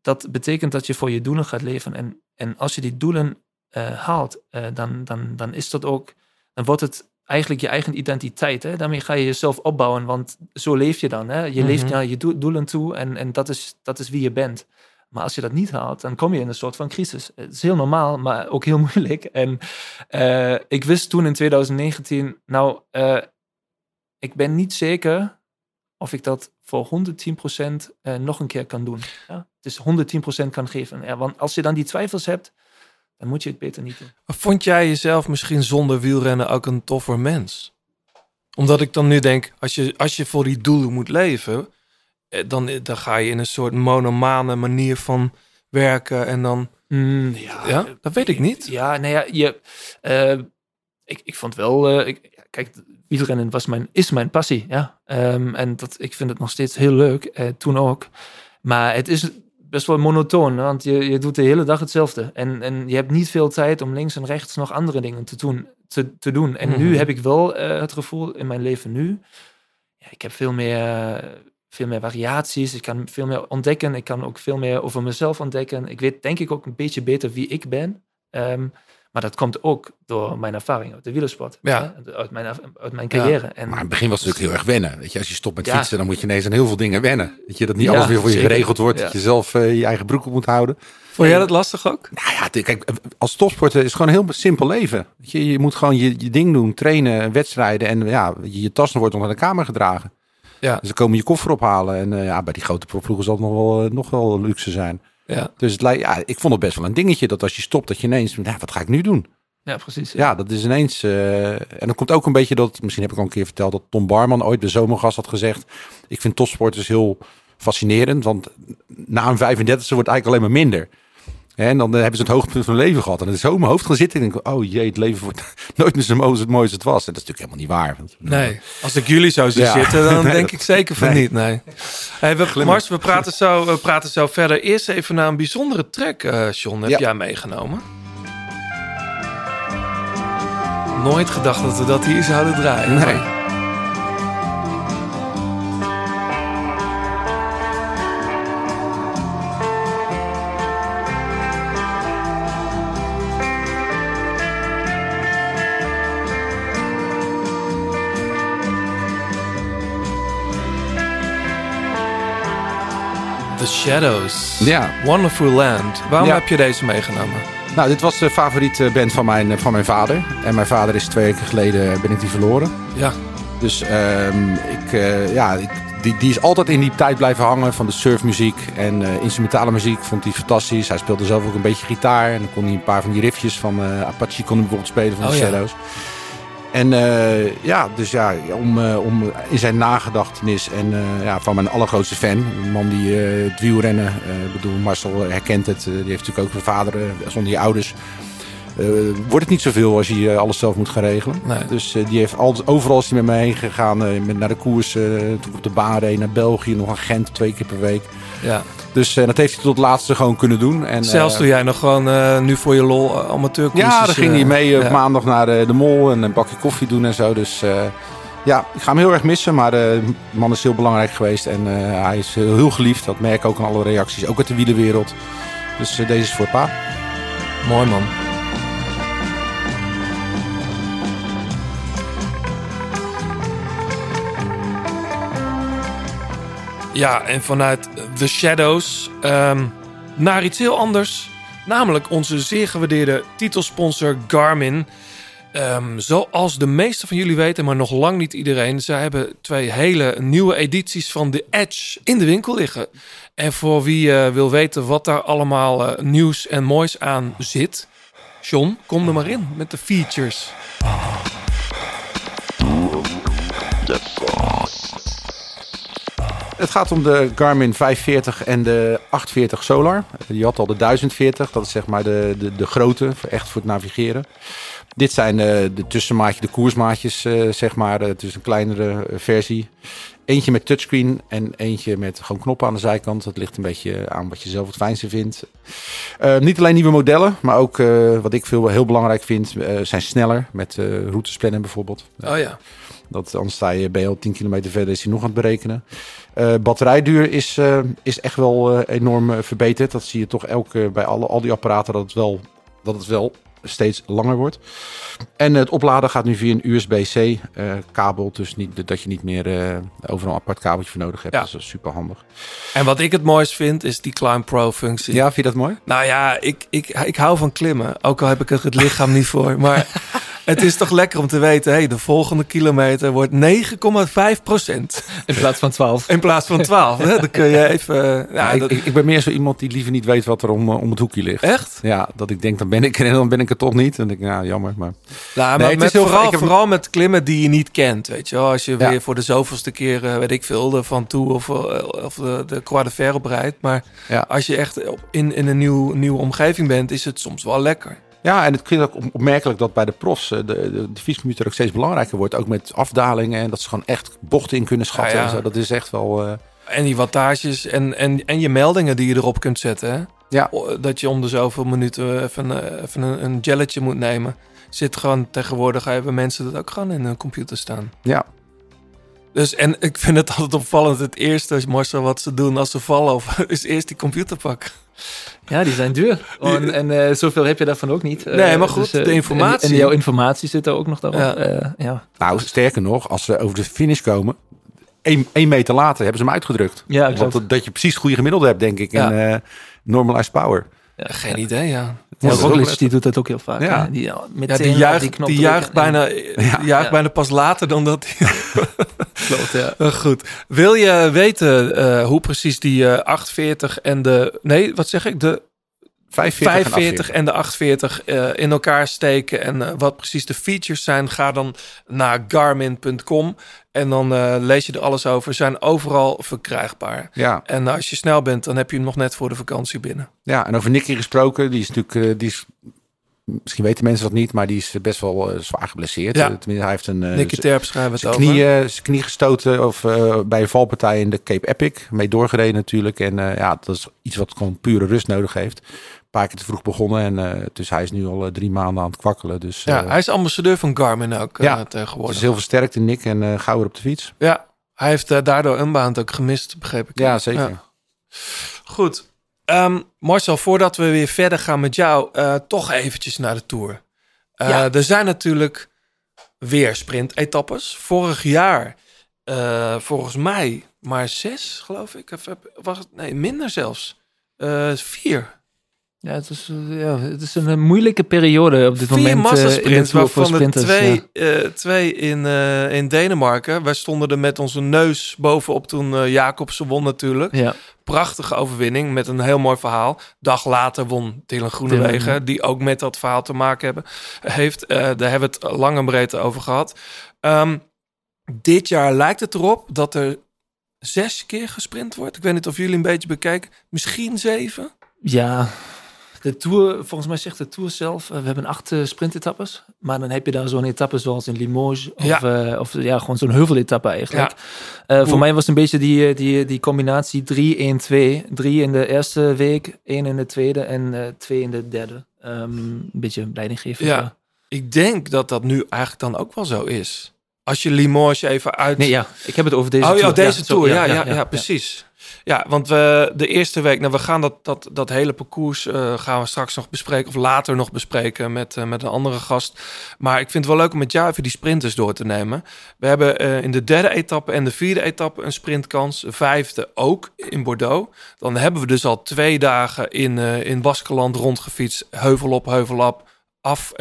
dat betekent dat je voor je doelen gaat leven. En, en als je die doelen eh, haalt, dan, dan, dan is dat ook, dan wordt het eigenlijk je eigen identiteit. Hè? Daarmee ga je jezelf opbouwen, want zo leef je dan. Hè? Je leeft Mhm. naar je doe- doelen toe en, en dat, is, dat is wie je bent. Maar als je dat niet haalt, dan kom je in een soort van crisis. Het is heel normaal, maar ook heel moeilijk. En eh, ik wist toen in 2019, nou, eh, ik ben niet zeker of ik dat voor 110% eh, nog een keer kan doen. Ja? Dus 110% kan geven. Ja, want als je dan die twijfels hebt, dan moet je het beter niet doen. Vond jij jezelf misschien zonder wielrennen ook een toffer mens? Omdat ik dan nu denk, als je, als je voor die doelen moet leven, eh, dan, dan ga je in een soort monomane manier van werken en dan... Mm, ja, Ja, dat weet ik niet. Ja, nee, ja, je, eh, ik, ik vond wel, eh, ik, kijk, wielrennen was mijn, is mijn passie, ja. Ehm, en dat, ik vind het nog steeds heel leuk, eh, toen ook. Maar het is best wel monotoon, hè, want je, je doet de hele dag hetzelfde. En, en je hebt niet veel tijd om links en rechts nog andere dingen te doen. Te, te doen. En nu Mhm. heb ik wel eh, het gevoel in mijn leven nu, ja, ik heb veel meer, veel meer variaties. Ik kan veel meer ontdekken. Ik kan ook veel meer over mezelf ontdekken. Ik weet denk ik ook een beetje beter wie ik ben. Ehm, maar dat komt ook door mijn ervaring uit de wielersport. Ja. hè, Uit, mijn, uit mijn carrière. En, Maar in het begin was het natuurlijk heel erg wennen. Weet je, als je stopt met Ja. fietsen, dan moet je ineens aan heel veel dingen wennen. Weet je, dat niet Ja, alles weer voor je geregeld wordt. Ja. Dat je zelf eh, je eigen broek op moet houden. Vond jij dat lastig ook? Nou ja, kijk, als topsporter is het gewoon een heel simpel leven. Weet je, je moet gewoon je, je ding doen, trainen, wedstrijden. En ja, je, je tas wordt onder de kamer gedragen. Ja. Dus dan komen je koffer ophalen. En eh, ja, bij die grote profploegen zal het nog wel, eh, nog wel luxe zijn. Ja. Dus het, ja, ik vond het best wel een dingetje dat als je stopt, dat je ineens, ja, wat ga ik nu doen? ja, precies. Ja, dat is ineens. eh, en dan komt ook een beetje dat, misschien heb ik al een keer verteld, dat Tom Barman ooit bij Zomergast had gezegd. Ik vind topsporters heel fascinerend, want na een 35e wordt eigenlijk alleen maar minder. En dan eh, hebben ze het hoogtepunt van hun leven gehad. En dan is zo in mijn hoofd gaan zitten. En ik denk, oh jee, het leven wordt nooit meer zo mooi als het mooiste het was. En dat is natuurlijk helemaal niet waar. Nee, als ik jullie zou zien Ja. zitten, dan Nee, denk dat- ik zeker van nee. niet. Nee. Hey, we, Mars, we praten, zo, we praten zo verder. Eerst even naar een bijzondere track, eh John, heb Ja. jij meegenomen? Nooit gedacht dat we dat hier zouden draaien. Nee. The Shadows. Ja. Wonderful Land. Waarom Ja. heb je deze meegenomen? Nou, dit was de favoriete band van mijn, van mijn vader. En mijn vader is twee weken geleden, ben ik die verloren. Ja. Dus ehm, ik, eh, ja, ik, die, die is altijd in die tijd blijven hangen van de surfmuziek en eh, instrumentale muziek. Vond hij fantastisch. Hij speelde zelf ook een beetje gitaar. En dan kon hij een paar van die riffjes van eh, Apache kon hij bijvoorbeeld spelen van Oh, de ja. En eh, ja, dus ja, om, eh, om in zijn nagedachtenis en eh, ja, van mijn allergrootste fan, een man die het wielrennen, ik bedoel Marcel herkent het, die heeft natuurlijk ook een vader zonder je ouders. wordt het niet zoveel als je eh, alles zelf moet gaan regelen. Nee. Dus die heeft altijd, overal is hij met mij heen gegaan, met, naar de koers, toen op de baan reed, naar België, nog een Gent twee keer per week. Ja. Dus eh, dat heeft hij tot het laatste gewoon kunnen doen. En, Zelfs eh, toen jij nog gewoon eh, nu voor je lol amateurkoersjes... ja, dan ging hij mee op ja. maandag naar de, de mol en een bakje koffie doen en zo. Dus ja, ik ga hem heel erg missen. Maar de man is heel belangrijk geweest en hij is heel, geliefd. Dat merk ik ook aan alle reacties, ook uit de wielerwereld. Dus deze is voor pa. Mooi man. Ja, en vanuit The Shadows ehm, naar iets heel anders. Namelijk onze zeer gewaardeerde titelsponsor Garmin. Ehm, zoals de meeste van jullie weten, maar nog lang niet iedereen. Zij hebben twee hele nieuwe edities van The Edge in de winkel liggen. En voor wie eh, wil weten wat daar allemaal eh, nieuws en moois aan zit. John, kom er maar in met de features. Het gaat om de Garmin 540 en de 840 Solar. Je had al de 1040, dat is zeg maar de, de, de grote, echt voor het navigeren. Dit zijn eh, de tussenmaatjes, de koersmaatjes, eh, zeg maar. Het is een kleinere eh, versie. Eentje met touchscreen en eentje met gewoon knoppen aan de zijkant. Dat ligt een beetje aan wat je zelf het fijnste vindt. Eh, niet alleen nieuwe modellen, maar ook wat ik veel heel belangrijk vind, zijn sneller. Met routesplannen bijvoorbeeld. Oh ja. Dat, anders sta je bij al 10 kilometer verder, is hij nog aan het berekenen. Eh, batterijduur is, eh, is echt wel eh, enorm verbeterd. Dat zie je toch elke, bij alle, al die apparaten dat het, wel, dat het wel steeds langer wordt. En het opladen gaat nu via een USB-C kabel. Dus niet, dat je niet meer overal een apart kabeltje voor nodig hebt. Ja. Dat is super handig. En wat ik het mooist vind, is die Climb Pro functie. Ja, vind je dat mooi? Nou ja, ik, ik, ik hou van klimmen. Ook al heb ik er het lichaam niet voor. Maar Het is toch lekker om te weten, hey, de volgende kilometer wordt 9,5 procent. In plaats van 12. In plaats van 12. Hè? Dan kun je even... Ja, Ja, ik, dat- ik, ik ben meer zo iemand die liever niet weet wat er om, eh, om het hoekje ligt. Echt? Ja, dat ik denk, dan ben ik er en dan ben ik er toch niet. En dan denk ik, ja, jammer. Maar Nou, Nee, maar het met is heel vooral, ik heb- vooral met klimmen die je niet kent, weet je wel. Als je Ja. weer voor de zoveelste keer, eh, weet ik veel, de Van Toe of, eh, of de, de Croix de Fer oprijdt. Maar Ja. als je echt in, in een nieuw, nieuwe omgeving bent, is het soms wel lekker. Ja, en het klinkt ook op- opmerkelijk dat bij de profs eh, de, de, de fietscomputer ook steeds belangrijker wordt. Ook met afdalingen en dat ze gewoon echt bochten in kunnen schatten. Ja, ja. En zo. Dat is echt wel... eh, En die wattages en, en, en je meldingen die je erop kunt zetten. Hè? Ja. Dat je om de zoveel minuten even, eh, even een, een gelletje moet nemen. Zit gewoon tegenwoordig hebben mensen dat ook gewoon in hun computer staan. ja. Dus en ik vind het altijd opvallend. Het eerste als Marcel wat ze doen als ze vallen, of, is eerst die computer pakken. Ja, die zijn duur. En en eh, zoveel heb je daarvan ook niet. Eh, Nee, maar goed, eh, de informatie. En, en jouw informatie zit er ook nog daarop. Ja. Ja. ja. Nou, sterker nog, als ze over de finish komen... één één meter later hebben ze hem uitgedrukt. Ja, Want klopt. dat, dat je precies het goede gemiddelde hebt, denk ik. Ja. En eh normalized power. Geen idee, ja. Ja, Roglic die doet dat ook heel vaak. Ja. hè. Die, die op juicht, knop die juicht, en- bijna, die juicht Ja. bijna pas later dan dat hij... Klopt, ja. Uh, Goed. Wil je weten eh, hoe precies die eh 840 en de... Nee, wat zeg ik? De 45, 45 en de 840 eh, in elkaar steken en eh, wat precies de features zijn, ga dan naar garmin.com en dan eh, lees je er alles over. Zijn overal verkrijgbaar. Ja. En als je snel bent, dan heb je hem nog net voor de vakantie binnen. Ja, en over Nicky gesproken, die is natuurlijk, die is, misschien weten mensen dat niet, maar die is best wel zwaar geblesseerd. Ja. Tenminste, hij heeft een Nicky Terp schrijven het over. knie, zijn knie gestoten of, bij een valpartij in de Cape Epic. Mee doorgereden natuurlijk. En ja, dat is iets wat gewoon pure rust nodig heeft. Een paar keer te vroeg begonnen en eh, dus hij is nu al eh, drie maanden aan het kwakkelen. Dus Ja, eh, hij is ambassadeur van Garmin ook eh, Ja, het tegenwoordig. is heel versterkt in Nick en eh gauw weer op de fiets. Ja, hij heeft daardoor Unbound ook gemist, begreep ik. Ja, zeker. Ja. Goed. Ehm, Marcel, voordat we weer verder gaan met jou, eh, toch eventjes naar de Tour. Eh, Ja. Er zijn natuurlijk weer sprint-etappes. Vorig jaar, eh, volgens mij, maar zes, geloof ik. Of was het? Nee, minder zelfs. Eh, vier. Ja, het is, eh, ja, het is een eh, moeilijke periode op dit Vier moment. eh, in de massasprints, voor waarvan sprinters, twee, ja. eh, twee in, eh, in Denemarken. Wij stonden er met onze neus bovenop toen eh Jacobsen won natuurlijk. Ja. Prachtige overwinning met een heel mooi verhaal. Dag later won Dylan Groenewegen, Dylan, die ook met dat verhaal te maken hebben, heeft. Eh, daar hebben we het lang en breed over gehad. Ehm, dit jaar lijkt het erop dat er zes keer gesprint wordt. Ik weet niet of jullie een beetje bekijken. Misschien zeven? Ja, de Tour, volgens mij zegt de Tour zelf, eh, we hebben acht eh, sprintetappes. Maar dan heb je daar zo'n etappe zoals in Limoges. Of Ja. ja, of, ja gewoon zo'n heuveletappe eigenlijk. Ja. Voor mij was een beetje die, die, die combinatie 3-1-2. Drie in de eerste week, één in de tweede en twee in de derde. Ehm, een beetje leidinggevend. Ja. Ik denk dat dat nu eigenlijk dan ook wel zo is. Als je Limoges even uit... Nee, ja, ik heb het over deze oh Tour. ja, deze tour. Ja, ja, ja. precies. Ja, want we de eerste week, nou, we gaan dat, dat, dat hele parcours eh, gaan we straks nog bespreken, of later nog bespreken met, eh, met een andere gast. Maar ik vind het wel leuk om met jou even die sprinters door te nemen. We hebben eh, in de derde etappe en de vierde etappe een sprintkans, de vijfde ook in Bordeaux. Dan hebben we dus al twee dagen in, in Baskeland rondgefietst, heuvel op, heuvel op, af.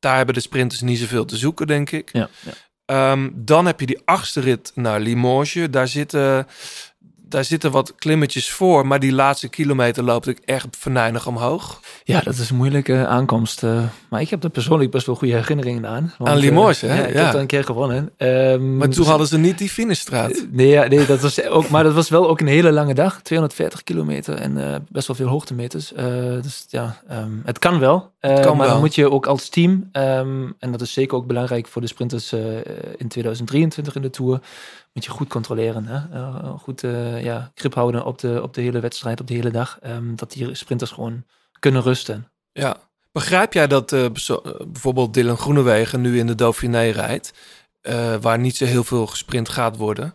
Daar hebben de sprinters niet zoveel te zoeken, denk ik. Ja, ja. Ehm, dan heb je die achtste rit naar Limoges. Daar zitten, daar zitten wat klimmetjes voor, maar die laatste kilometer loopt ik echt venijnig omhoog. Ja, dat is een moeilijke aankomst. eh, maar ik heb er persoonlijk best wel goede herinneringen aan. Want, Aan eh, Limoges, hè? Ja, ik Ja. heb er een keer gewonnen. Ehm, Maar toen dus- hadden ze niet die finishstraat. Nee, ja, nee dat was ook, maar dat was wel ook een hele lange dag. 240 kilometer en eh, best wel veel hoogtemeters. Eh, dus ja, ehm, het kan wel. Eh, kan maar wel. dan moet je ook als team, ehm, en dat is zeker ook belangrijk voor de sprinters eh, in 2023 in de Tour, je goed controleren. Hè? Eh, goed eh, ja, grip houden op de, op de hele wedstrijd, op de hele dag. ehm, dat die sprinters gewoon kunnen rusten. Ja. Begrijp jij dat eh, bijvoorbeeld Dylan Groenewegen nu in de Dauphiné rijdt, waar niet zo heel veel gesprint gaat worden,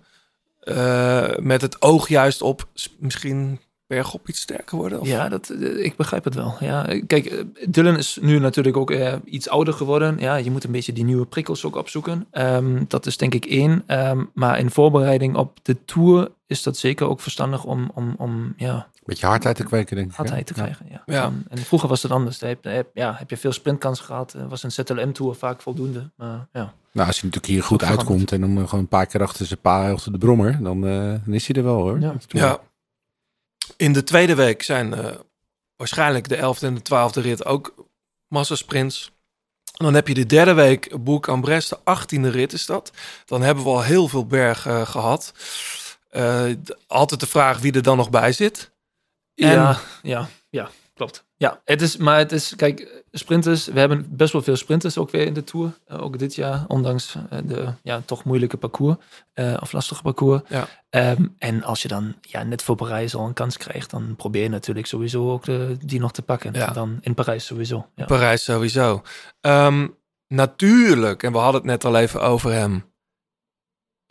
met het oog juist op misschien bergop iets sterker worden? Of? Ja, dat, eh, ik begrijp het wel. Ja, kijk, eh, Dylan is nu natuurlijk ook eh, iets ouder geworden. Ja, je moet een beetje die nieuwe prikkels ook opzoeken. Ehm, dat is denk ik één. Ehm, maar in voorbereiding op de Tour is dat zeker ook verstandig om, om, om ja, Beetje hardheid te kweken, denk ik. hardheid te krijgen. Ja. Ja. En, en vroeger was het anders. Daar heb, ja, heb je veel sprintkansen gehad. Was een ZLM-tour vaak voldoende. Maar ja, Nou, als hij natuurlijk hier goed uitkomt en dan gewoon een paar keer achter zijn pa achter de brommer, dan, dan is hij er wel hoor. Ja. Ja. In de tweede week zijn eh, waarschijnlijk de 11e en de 12e rit ook massasprints. En dan heb je de derde week Boek aan Brest, de 18e rit is dat. Dan hebben we al heel veel berg eh, gehad. Eh, altijd de vraag wie er dan nog bij zit. En- Ja, ja, ja, klopt. Ja, het is, maar het is, kijk, sprinters, we hebben best wel veel sprinters ook weer in de Tour. Eh, ook dit jaar, ondanks eh, de ja, toch moeilijke parcours, eh, of lastige parcours. Ja. Ehm, en als je dan ja, net voor Parijs al een kans krijgt, dan probeer je natuurlijk sowieso ook de, die nog te pakken. Ja. En dan in Parijs sowieso. Ja. Parijs sowieso. Ehm, natuurlijk, en we hadden het net al even over hem.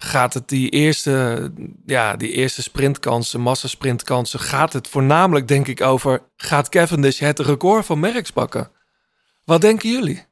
Gaat het die eerste, ja, die eerste sprintkansen, massasprintkansen, gaat het voornamelijk denk ik over, gaat Cavendish het record van Merckx pakken? Wat denken jullie?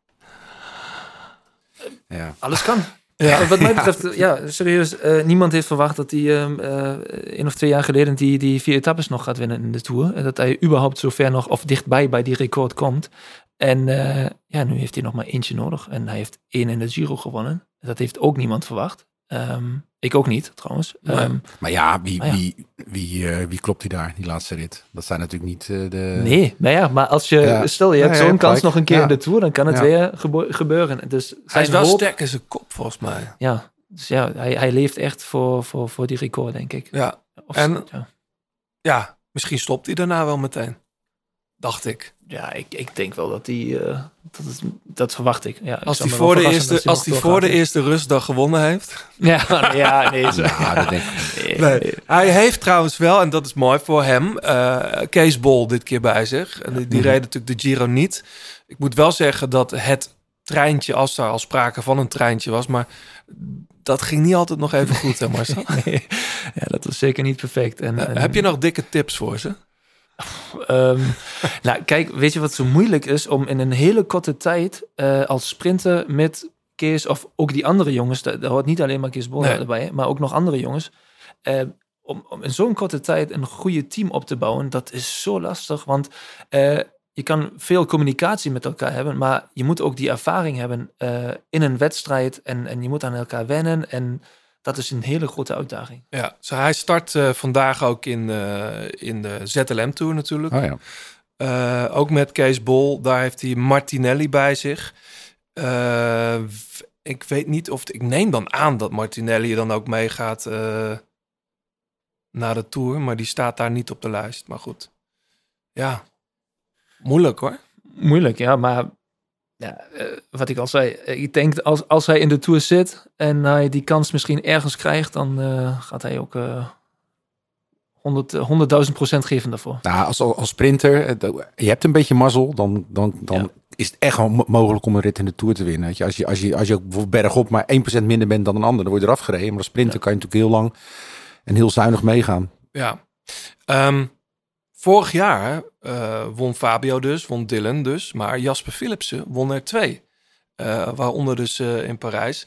Ja. Alles kan. Ja. Wat mij betreft, ja, serieus, eh, niemand heeft verwacht dat hij ehm, eh, één of twee jaar geleden die, die vier etappes nog gaat winnen in de Tour. En dat hij überhaupt zover nog, of dichtbij bij die record komt. En eh, ja, nu heeft hij nog maar eentje nodig. En hij heeft één in de Giro gewonnen. Dat heeft ook niemand verwacht. Ehm, ik ook niet, trouwens. Nee. Ehm, Maar ja, wie, Maar ja. Wie, wie, eh, wie klopt hij daar, die laatste rit? Dat zijn natuurlijk niet eh, de... nee, maar ja, maar als je, Ja. stel je hebt zo'n kans nog een keer Ja. in de Tour, dan kan het Ja. weer gebeuren. Dus Hij is wel hoop- sterk in zijn kop volgens mij. Ja, dus ja, hij, hij leeft echt voor, voor, voor die record, denk ik. Ja, Of, En- ja. ja misschien stopt hij daarna wel meteen. Dacht ik. Ja, ik, ik denk wel dat hij. eh, dat, is- dat verwacht ik. Ja, Als hij voor de eerste, als nog voor de doorgaat. eerste rustdag gewonnen heeft. Ja, ja, nee. Zo. Ja, dat denk ik. Nee, Nee. nee. Hij heeft trouwens wel, en dat is mooi voor hem, eh, Kees Bol dit keer bij zich. En die, die reed natuurlijk de Giro niet. Ik moet wel zeggen dat het treintje, als daar al sprake van een treintje was, maar dat ging niet altijd nog even goed, hè Marcel? Nee. Ja, dat was zeker niet perfect. En, en- heb je nog dikke tips voor ze? Ehm, nou, kijk, weet je wat zo moeilijk is om in een hele korte tijd eh, als sprinter met Kees of ook die andere jongens, daar, hoort niet alleen maar Kees Bol Nee. erbij, maar ook nog andere jongens, eh, om, om in zo'n korte tijd een goede team op te bouwen, dat is zo lastig, want eh, je kan veel communicatie met elkaar hebben, maar je moet ook die ervaring hebben in een wedstrijd en, en je moet aan elkaar wennen en dat is een hele grote uitdaging. Ja, zo hij start eh, vandaag ook in, eh, in de ZLM-tour natuurlijk. Oh ja. Eh, ook met Kees Bol, daar heeft hij Martinelli bij zich. Eh, ik weet niet of... Ik neem dan aan dat Martinelli dan ook meegaat eh naar de Tour. Maar die staat daar niet op de lijst. Maar goed. Ja, moeilijk hoor. Moeilijk, ja, maar ja, eh, wat ik al zei, eh, ik denk als, als hij in de Tour zit en hij die kans misschien ergens krijgt, dan eh, gaat hij ook eh 100, eh, 100.000 procent geven daarvoor. Nou, als, als sprinter, je hebt een beetje mazzel, dan, dan, dan Ja. is het echt mogelijk om een rit in de Tour te winnen. Weet je? Als, je, als, je, als je ook bijvoorbeeld bergop maar 1% minder bent dan een ander, dan word je eraf gereden. Maar als sprinter Ja. kan je natuurlijk heel lang en heel zuinig meegaan. Ja. Ehm, vorig jaar eh, won Fabio dus, won Dylan dus. Maar Jasper Philipsen won er twee. Eh, waaronder dus eh, in Parijs.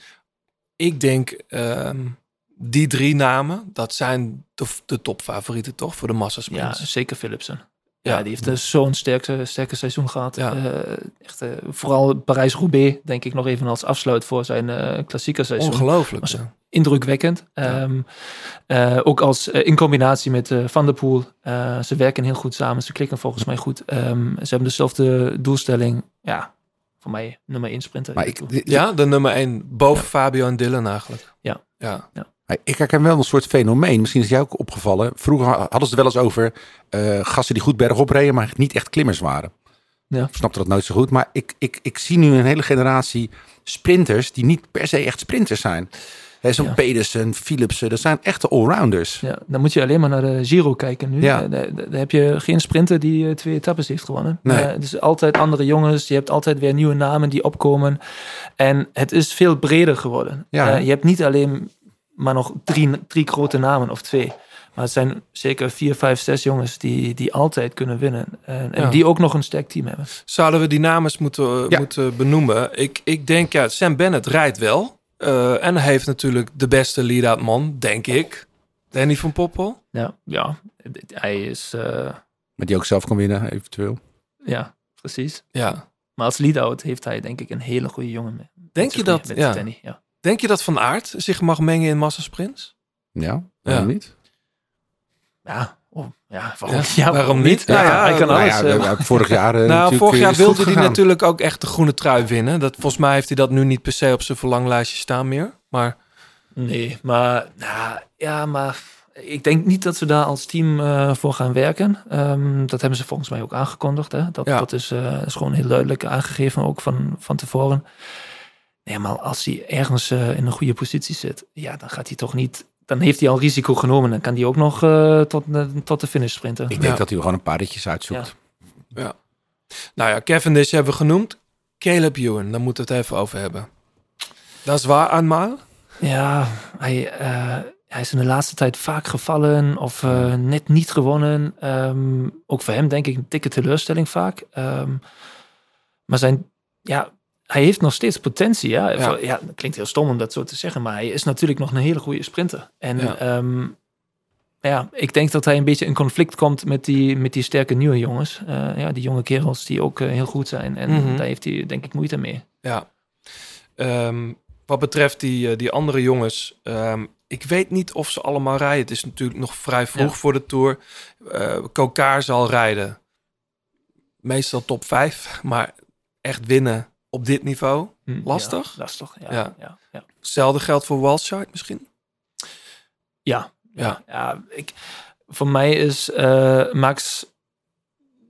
Ik denk, ehm, die drie namen, dat zijn de, topfavorieten toch voor de Ja, massasprints. zeker Philipsen. Ja, die heeft dus zo'n sterke, sterke seizoen gehad. Ja. Eh, echt, eh, vooral Parijs-Roubaix, denk ik nog even als afsluit voor zijn eh klassieke seizoen. Ongelooflijk. Was- ja. indrukwekkend. Ehm, eh, ook als eh, in combinatie met eh, Van der Poel. Eh, ze werken heel goed samen. Ze klikken volgens mij goed. Ehm, ze hebben dezelfde doelstelling. Ja, voor mij nummer 1 sprinter. Maar ik, dit- Ja, de nummer één. Boven Fabio en Dylan eigenlijk. Ja. Ja. Ik herken wel een soort fenomeen. Misschien is het jou ook opgevallen. Vroeger hadden ze het wel eens over eh, gasten die goed bergop reden, maar niet echt klimmers waren. Ja. Ik snapte dat nooit zo goed. Maar ik, ik, ik zie nu een hele generatie sprinters die niet per se echt sprinters zijn. Hè, Zo'n Ja. Pedersen, Philipsen, dat zijn echte allrounders. Ja, dan moet je alleen maar naar de Giro kijken nu. Ja. Eh, daar, heb je geen sprinter die eh, twee etappes heeft gewonnen. Nee. Eh, het is altijd andere jongens. Je hebt altijd weer nieuwe namen die opkomen. En het is veel breder geworden. Ja. Eh, je hebt niet alleen maar nog drie, drie grote namen of twee. Maar het zijn zeker vier, vijf, zes jongens die, die altijd kunnen winnen. En, en Ja. die ook nog een sterk team hebben. Zouden we die namen eens moeten, eh, Ja. moeten benoemen? Ik, ik denk, ja, Sam Bennett rijdt wel. Eh, en hij heeft natuurlijk de beste lead-out man, denk ik. Danny van Poppel. Ja, ja. hij is... eh, Maar die ook zelf kan winnen, eventueel. ja, precies. Ja. Maar als lead-out heeft hij denk ik een hele goede jongen mee. Denk Met je dat, goeie- ja. met Danny, ja. Denk je dat Van Aert zich mag mengen in massasprints? Ja, waarom Ja. niet? Ja, oh, ja, waarom, Ja, ja, waarom niet? Ja, Nou ja, hij kan Nou alles. ja, eh, vorig jaar. eh, nou, natuurlijk, vorig jaar wilde hij gegaan. natuurlijk ook echt de groene trui winnen. Dat, volgens mij heeft hij dat nu niet per se op zijn verlanglijstje staan meer. Maar Nee, maar nou, ja, maar ik denk niet dat ze daar als team eh, voor gaan werken. Ehm, dat hebben ze volgens mij ook aangekondigd. Hè? Dat, Ja. dat is, eh, is gewoon heel duidelijk aangegeven, ook van, van tevoren. Nee, maar als hij ergens eh, in een goede positie zit, ja, dan gaat hij toch niet. Dan heeft hij al risico genomen. Dan kan hij ook nog eh, tot, eh, tot de finish sprinten. Ik denk Ja. dat hij gewoon een paar ritjes uitzoekt. Ja. nou ja, Cavendish hebben we genoemd. Caleb Ewan, daar moeten we het even over hebben. Dat is waar, aanmaal. Ja, hij, eh, hij is in de laatste tijd vaak gevallen of eh, net niet gewonnen. Ehm, ook voor hem denk ik een dikke teleurstelling vaak. Ehm, maar zijn, ja, hij heeft nog steeds potentie. Ja? Ja. Dat klinkt heel stom om dat zo te zeggen, maar hij is natuurlijk nog een hele goede sprinter. En Ja. ja. ja, ik denk dat hij een beetje in conflict komt met die, met die sterke nieuwe jongens. Eh, ja, die jonge kerels die ook eh, heel goed zijn. En Mhm. daar heeft hij denk ik moeite mee. Ja. Ehm, wat betreft die, eh, die andere jongens, ehm, ik weet niet of ze allemaal rijden. Het is natuurlijk nog vrij vroeg Ja. voor de Tour. Eh Kokaar zal rijden. Meestal top 5, maar echt winnen op dit niveau. Hm, Lastig? Ja, lastig, ja. Ja. ja. ja. Hetzelfde geldt voor Walshard misschien. Ja, Ja. ja. ik, voor mij is eh, Max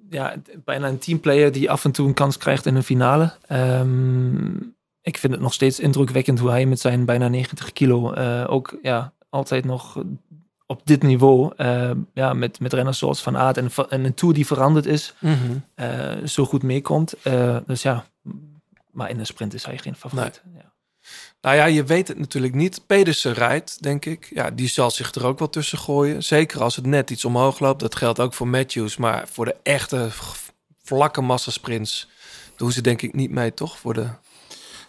ja, bijna een teamplayer die af en toe een kans krijgt in een finale. Ehm, ik vind het nog steeds indrukwekkend hoe hij met zijn bijna 90 kilo eh, ook ja, altijd nog op dit niveau eh, ja, met, met renners zoals Van Aert en, en een Tour die veranderd is, eh, zo goed meekomt. Dus ja, maar in de sprint is hij geen favoriet. Ja. Nou ja, je weet het natuurlijk niet. Pedersen rijdt, denk ik. Ja, die zal zich er ook wel tussen gooien. Zeker als het net iets omhoog loopt. Dat geldt ook voor Matthews. Maar voor de echte vlakke massasprints doen ze denk ik niet mee, toch? Voor de...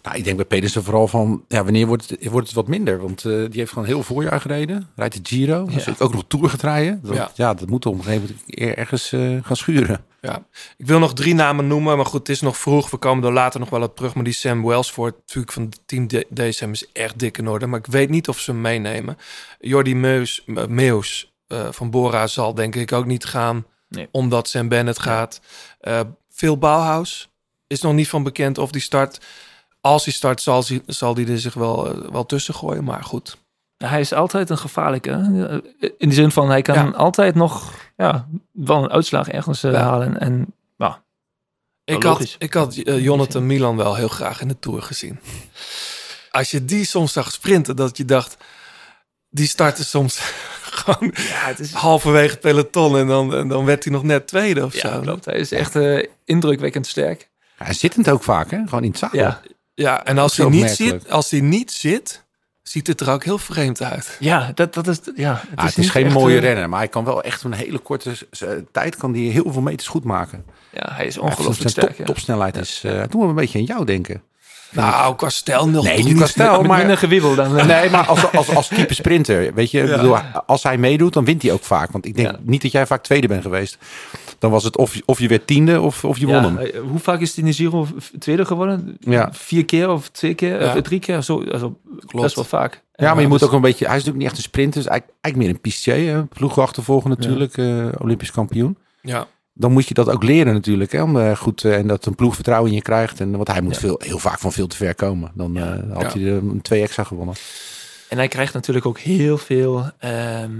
Nou, ik denk bij Pedersen vooral van, ja, wanneer wordt het, wordt het wat minder? Want eh, die heeft gewoon heel voorjaar gereden. Rijdt de Giro. Dus ook nog Tour gaat rijden. Dat, Ja. ja. dat moet op een gegeven moment ergens eh, gaan schuren. Ja, ik wil nog drie namen noemen, maar goed, het is nog vroeg. We komen er later nog wel op terug. Maar die Sam Wellsford, natuurlijk van het team DSM, is echt dik in orde. Maar ik weet niet of ze hem meenemen. Jordi Meus, eh, Meus eh, van Bora zal denk ik ook niet gaan, Nee. omdat Sam Bennett gaat. Eh Phil Bauhaus is nog niet van bekend of die start. Als hij start, zal, hij- zal die er zich wel, eh, wel tussen gooien. Maar goed, hij is altijd een gevaarlijke. hè. In de zin van, hij kan Ja. altijd nog ja, wel een uitslag ergens eh, Ja. halen. En nou, Ik had, ik had eh, Jonathan Milan wel heel graag in de Tour gezien. Als je die soms zag sprinten, dat je dacht... Die startte soms gewoon ja, het is, halverwege het peloton... en dan, en dan werd hij nog net tweede of ja, zo. klopt. Hij is echt eh, indrukwekkend sterk. Ja, zittend ook vaak, hè? Gewoon in het zadel. Ja, Ja, en als hij, niet zit, als hij niet zit, ziet het er ook heel vreemd uit. ja dat, dat is... Ja, het Ah, is, het is niet geen mooie eh, renner, maar hij kan wel echt een hele korte s- tijd kan die heel veel meters goed maken. Ja, hij is ongelooflijk sterk. top, ja. topsnelheid is. eh doen we een beetje aan jou denken. Nou, qua stijl nog Nee, niet. qua stijl, maar minder gewiebel dan... eh, Nee, maar als, als, als type sprinter, weet je, Ja. bedoel, als hij meedoet, dan wint hij ook vaak. Want ik denk Ja. niet dat jij vaak tweede bent geweest. Dan was het of, je- of je werd tiende of, of je won ja, hem. eh, hoe vaak is hij in de Giro tweede geworden? Ja. Vier keer of twee keer? Ja. Of drie keer? Zo, also, best wel vaak. Ja, maar je moet dus- ook een beetje. Hij is natuurlijk niet echt een sprinter, dus eigenlijk, eigenlijk meer een pistier, hè, ploegachtervolger natuurlijk, eh, Olympisch kampioen. Ja, Dan moet je dat ook leren natuurlijk, hè, om eh, goed eh, en dat een ploeg vertrouwen in je krijgt. En want hij moet Ja. veel, heel vaak van veel te ver komen. Dan eh, had Ja. hij er een twee extra gewonnen. En hij krijgt natuurlijk ook heel veel, ehm,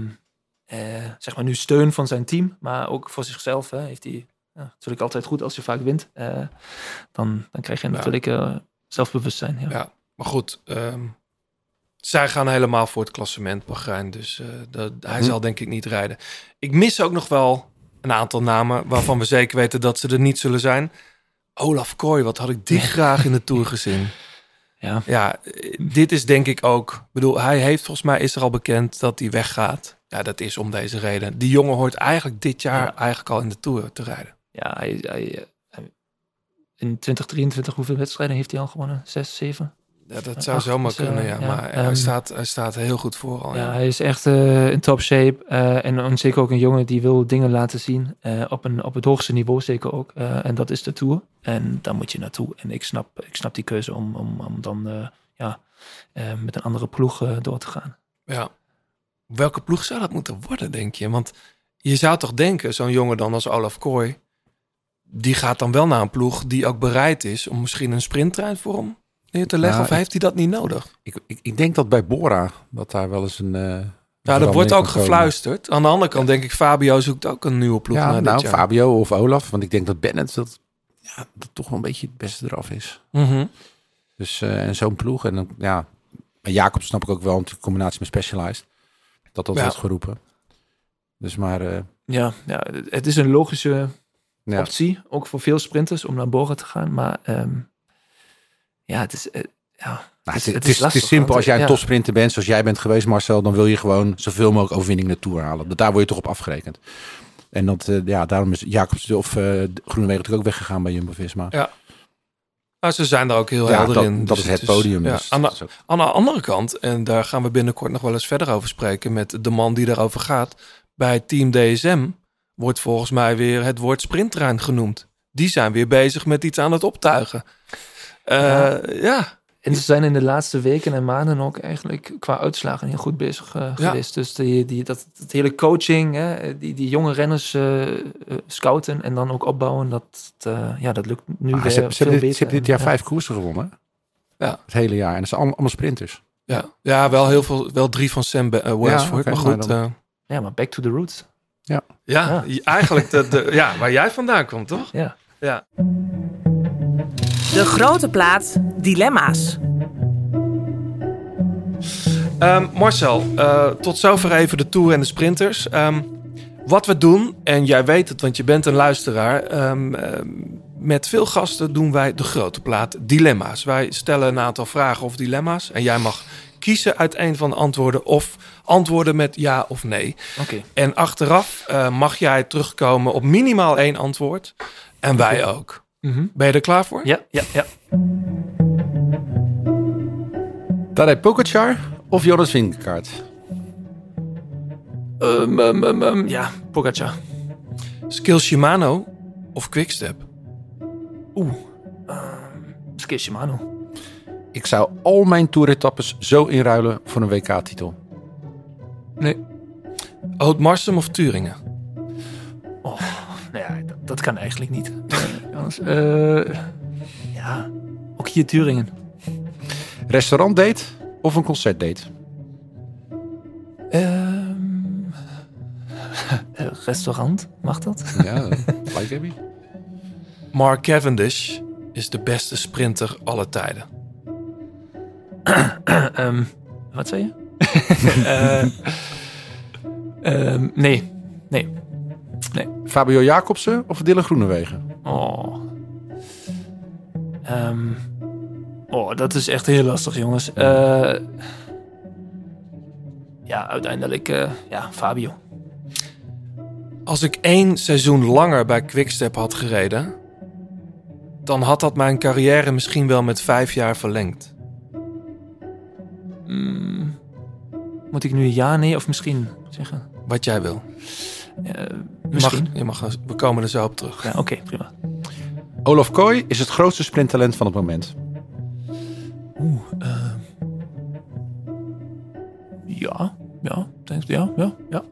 eh, zeg maar nu steun van zijn team, maar ook voor zichzelf. Hè, heeft hij ja, natuurlijk altijd goed als je vaak wint. Eh, dan, dan krijg je Ja. natuurlijk eh, zelfbewustzijn. Ja. ja. maar goed. ehm, zij gaan helemaal voor het klassement, Bahrein. Dus dat, hij Hm. zal denk ik niet rijden. Ik mis ook nog wel een aantal namen... waarvan we zeker weten dat ze er niet zullen zijn. Olaf Kooi, wat had ik die graag in de Tour gezien. Ja. Ja, dit is denk ik ook... Ik bedoel, hij heeft volgens mij is er al bekend dat hij weggaat. Ja, dat is om deze reden. Die jongen hoort eigenlijk dit jaar eigenlijk al in de Tour te rijden. Ja, hij, hij, hij- in 2023, hoeveel wedstrijden heeft hij al gewonnen? Zes, zeven? Ja, dat zou Acht, zomaar eh, kunnen, ja. ja, Maar hij, ehm, staat, hij staat heel goed voor al. Ja, Ja. hij is echt eh, in top shape. eh, en, zeker ook een jongen die wil dingen laten zien. op, een, op het hoogste niveau zeker ook. En dat is de Tour. En daar moet je naartoe. En ik snap, ik snap die keuze om, om, om dan ja, met een andere ploeg door te gaan. Ja. Welke ploeg zou dat moeten worden, denk je? Want je zou toch denken, zo'n jongen dan als Olaf Kooi... die gaat dan wel naar een ploeg die ook bereid is... om misschien een sprinttrein voor hem neer te leggen. Nou, of heeft hij dat niet nodig? Ik, ik, ik denk dat bij Bora dat daar wel eens een. eh, Ja, verandering wordt ook komen. gefluisterd. Aan de andere kant denk ik, Fabio zoekt ook een nieuwe ploeg Ja, naar nou. Fabio of Olaf. Want ik denk dat Bennett dat, ja, dat toch wel een beetje het beste eraf is. Mhm. Dus eh, en zo'n ploeg. En dan, ja, Jacob snap ik ook wel, in combinatie met Specialized. Dat dat Ja. wordt geroepen. Dus maar, eh, Ja, ja, het is een logische ja. optie. Ook voor veel sprinters om naar Bora te gaan. Maar ehm, ja, het is... eh, ja, Nou, het, is, het, is, het lastig, is simpel. Als jij een ja. topsprinter bent, zoals jij bent geweest, Marcel, dan wil je gewoon zoveel mogelijk overwinning Tour halen. Daar word je toch op afgerekend. En dat, eh, ja, daarom is Jacobs of eh Groenewegen natuurlijk ook weggegaan bij Jumbo-Visma. Ja. Nou, ze zijn daar ook heel Ja, helder dat- in. dat is het podium, ja. aan, dat de, is ook- aan de andere kant, en daar gaan we binnenkort nog wel eens verder over spreken... met de man die daarover gaat. Bij Team DSM wordt volgens mij weer het woord sprinttrein genoemd. Die zijn weer bezig met iets aan het optuigen. Eh, Ja. ja. En ze zijn in de laatste weken en maanden ook eigenlijk qua uitslagen heel goed bezig eh, Ja. geweest. Dus die, die, dat, dat hele coaching, hè, die, die jonge renners eh, eh, scouten en dan ook opbouwen, dat, eh, ja, dat lukt nu Maar weer ze, hebben- ze, veel hebben dit, beter. ze hebben dit jaar Ja. vijf koersen gewonnen. Ja. Het hele jaar. En dat zijn allemaal, allemaal sprinters. Ja. ja, wel heel veel, wel drie van Sam Be- Welsford. oké, maar maar goed, dan- eh, Ja, maar back to the roots. ja, Ja. eigenlijk de, de, ja, waar jij vandaan komt, toch? Ja. Ja. De grote plaat Dilemma's. Ehm, Marcel, eh, tot zover even de Tour en de sprinters. Ehm, wat we doen, en jij weet het, want je bent een luisteraar. ehm, met veel gasten doen wij de grote plaat Dilemma's. Wij stellen een aantal vragen of dilemma's. En jij mag kiezen uit een van de antwoorden of antwoorden met ja of nee. Oké. En achteraf eh, mag jij terugkomen op minimaal één antwoord. En wij ook. Mhm. Ben je er klaar voor? Ja, ja, ja. Tadej Pogacar of Jonas Vingegaard? Ehm, ehm, ehm, ja, Pogacar. Skill Shimano of Quickstep? Oeh. Um, Ski Shimano. Ik zou al mijn toeretappes zo inruilen voor een WK-titel. Nee. Oud-Marsum of Turingen? Oh, dat, kan eigenlijk niet. Eh, eh, ja, ook hier Turingen. Restaurantdate of een concertdate? Ehm, eh, restaurant, mag dat? Ja, like Abby. Mark Cavendish is de beste sprinter aller tijden. Ehm, wat zei je? Eh, ehm, nee, nee. Fabio Jacobsen of Dylan Groenewegen? Oh. Ehm, oh, dat is echt heel lastig, jongens. Eh, ja, uiteindelijk, eh, ja, Fabio. Als ik één seizoen langer bij Quickstep had gereden, dan had dat mijn carrière misschien wel met vijf jaar verlengd. Mm, moet ik nu ja, nee of misschien zeggen? Wat jij wil. Eh, misschien. Mag, je mag, we komen er zo op terug. Ja, oké, prima. Olaf Kooi is het grootste sprinttalent van het moment. Oeh, eh, ja, ja, denk, ja, ja, ja.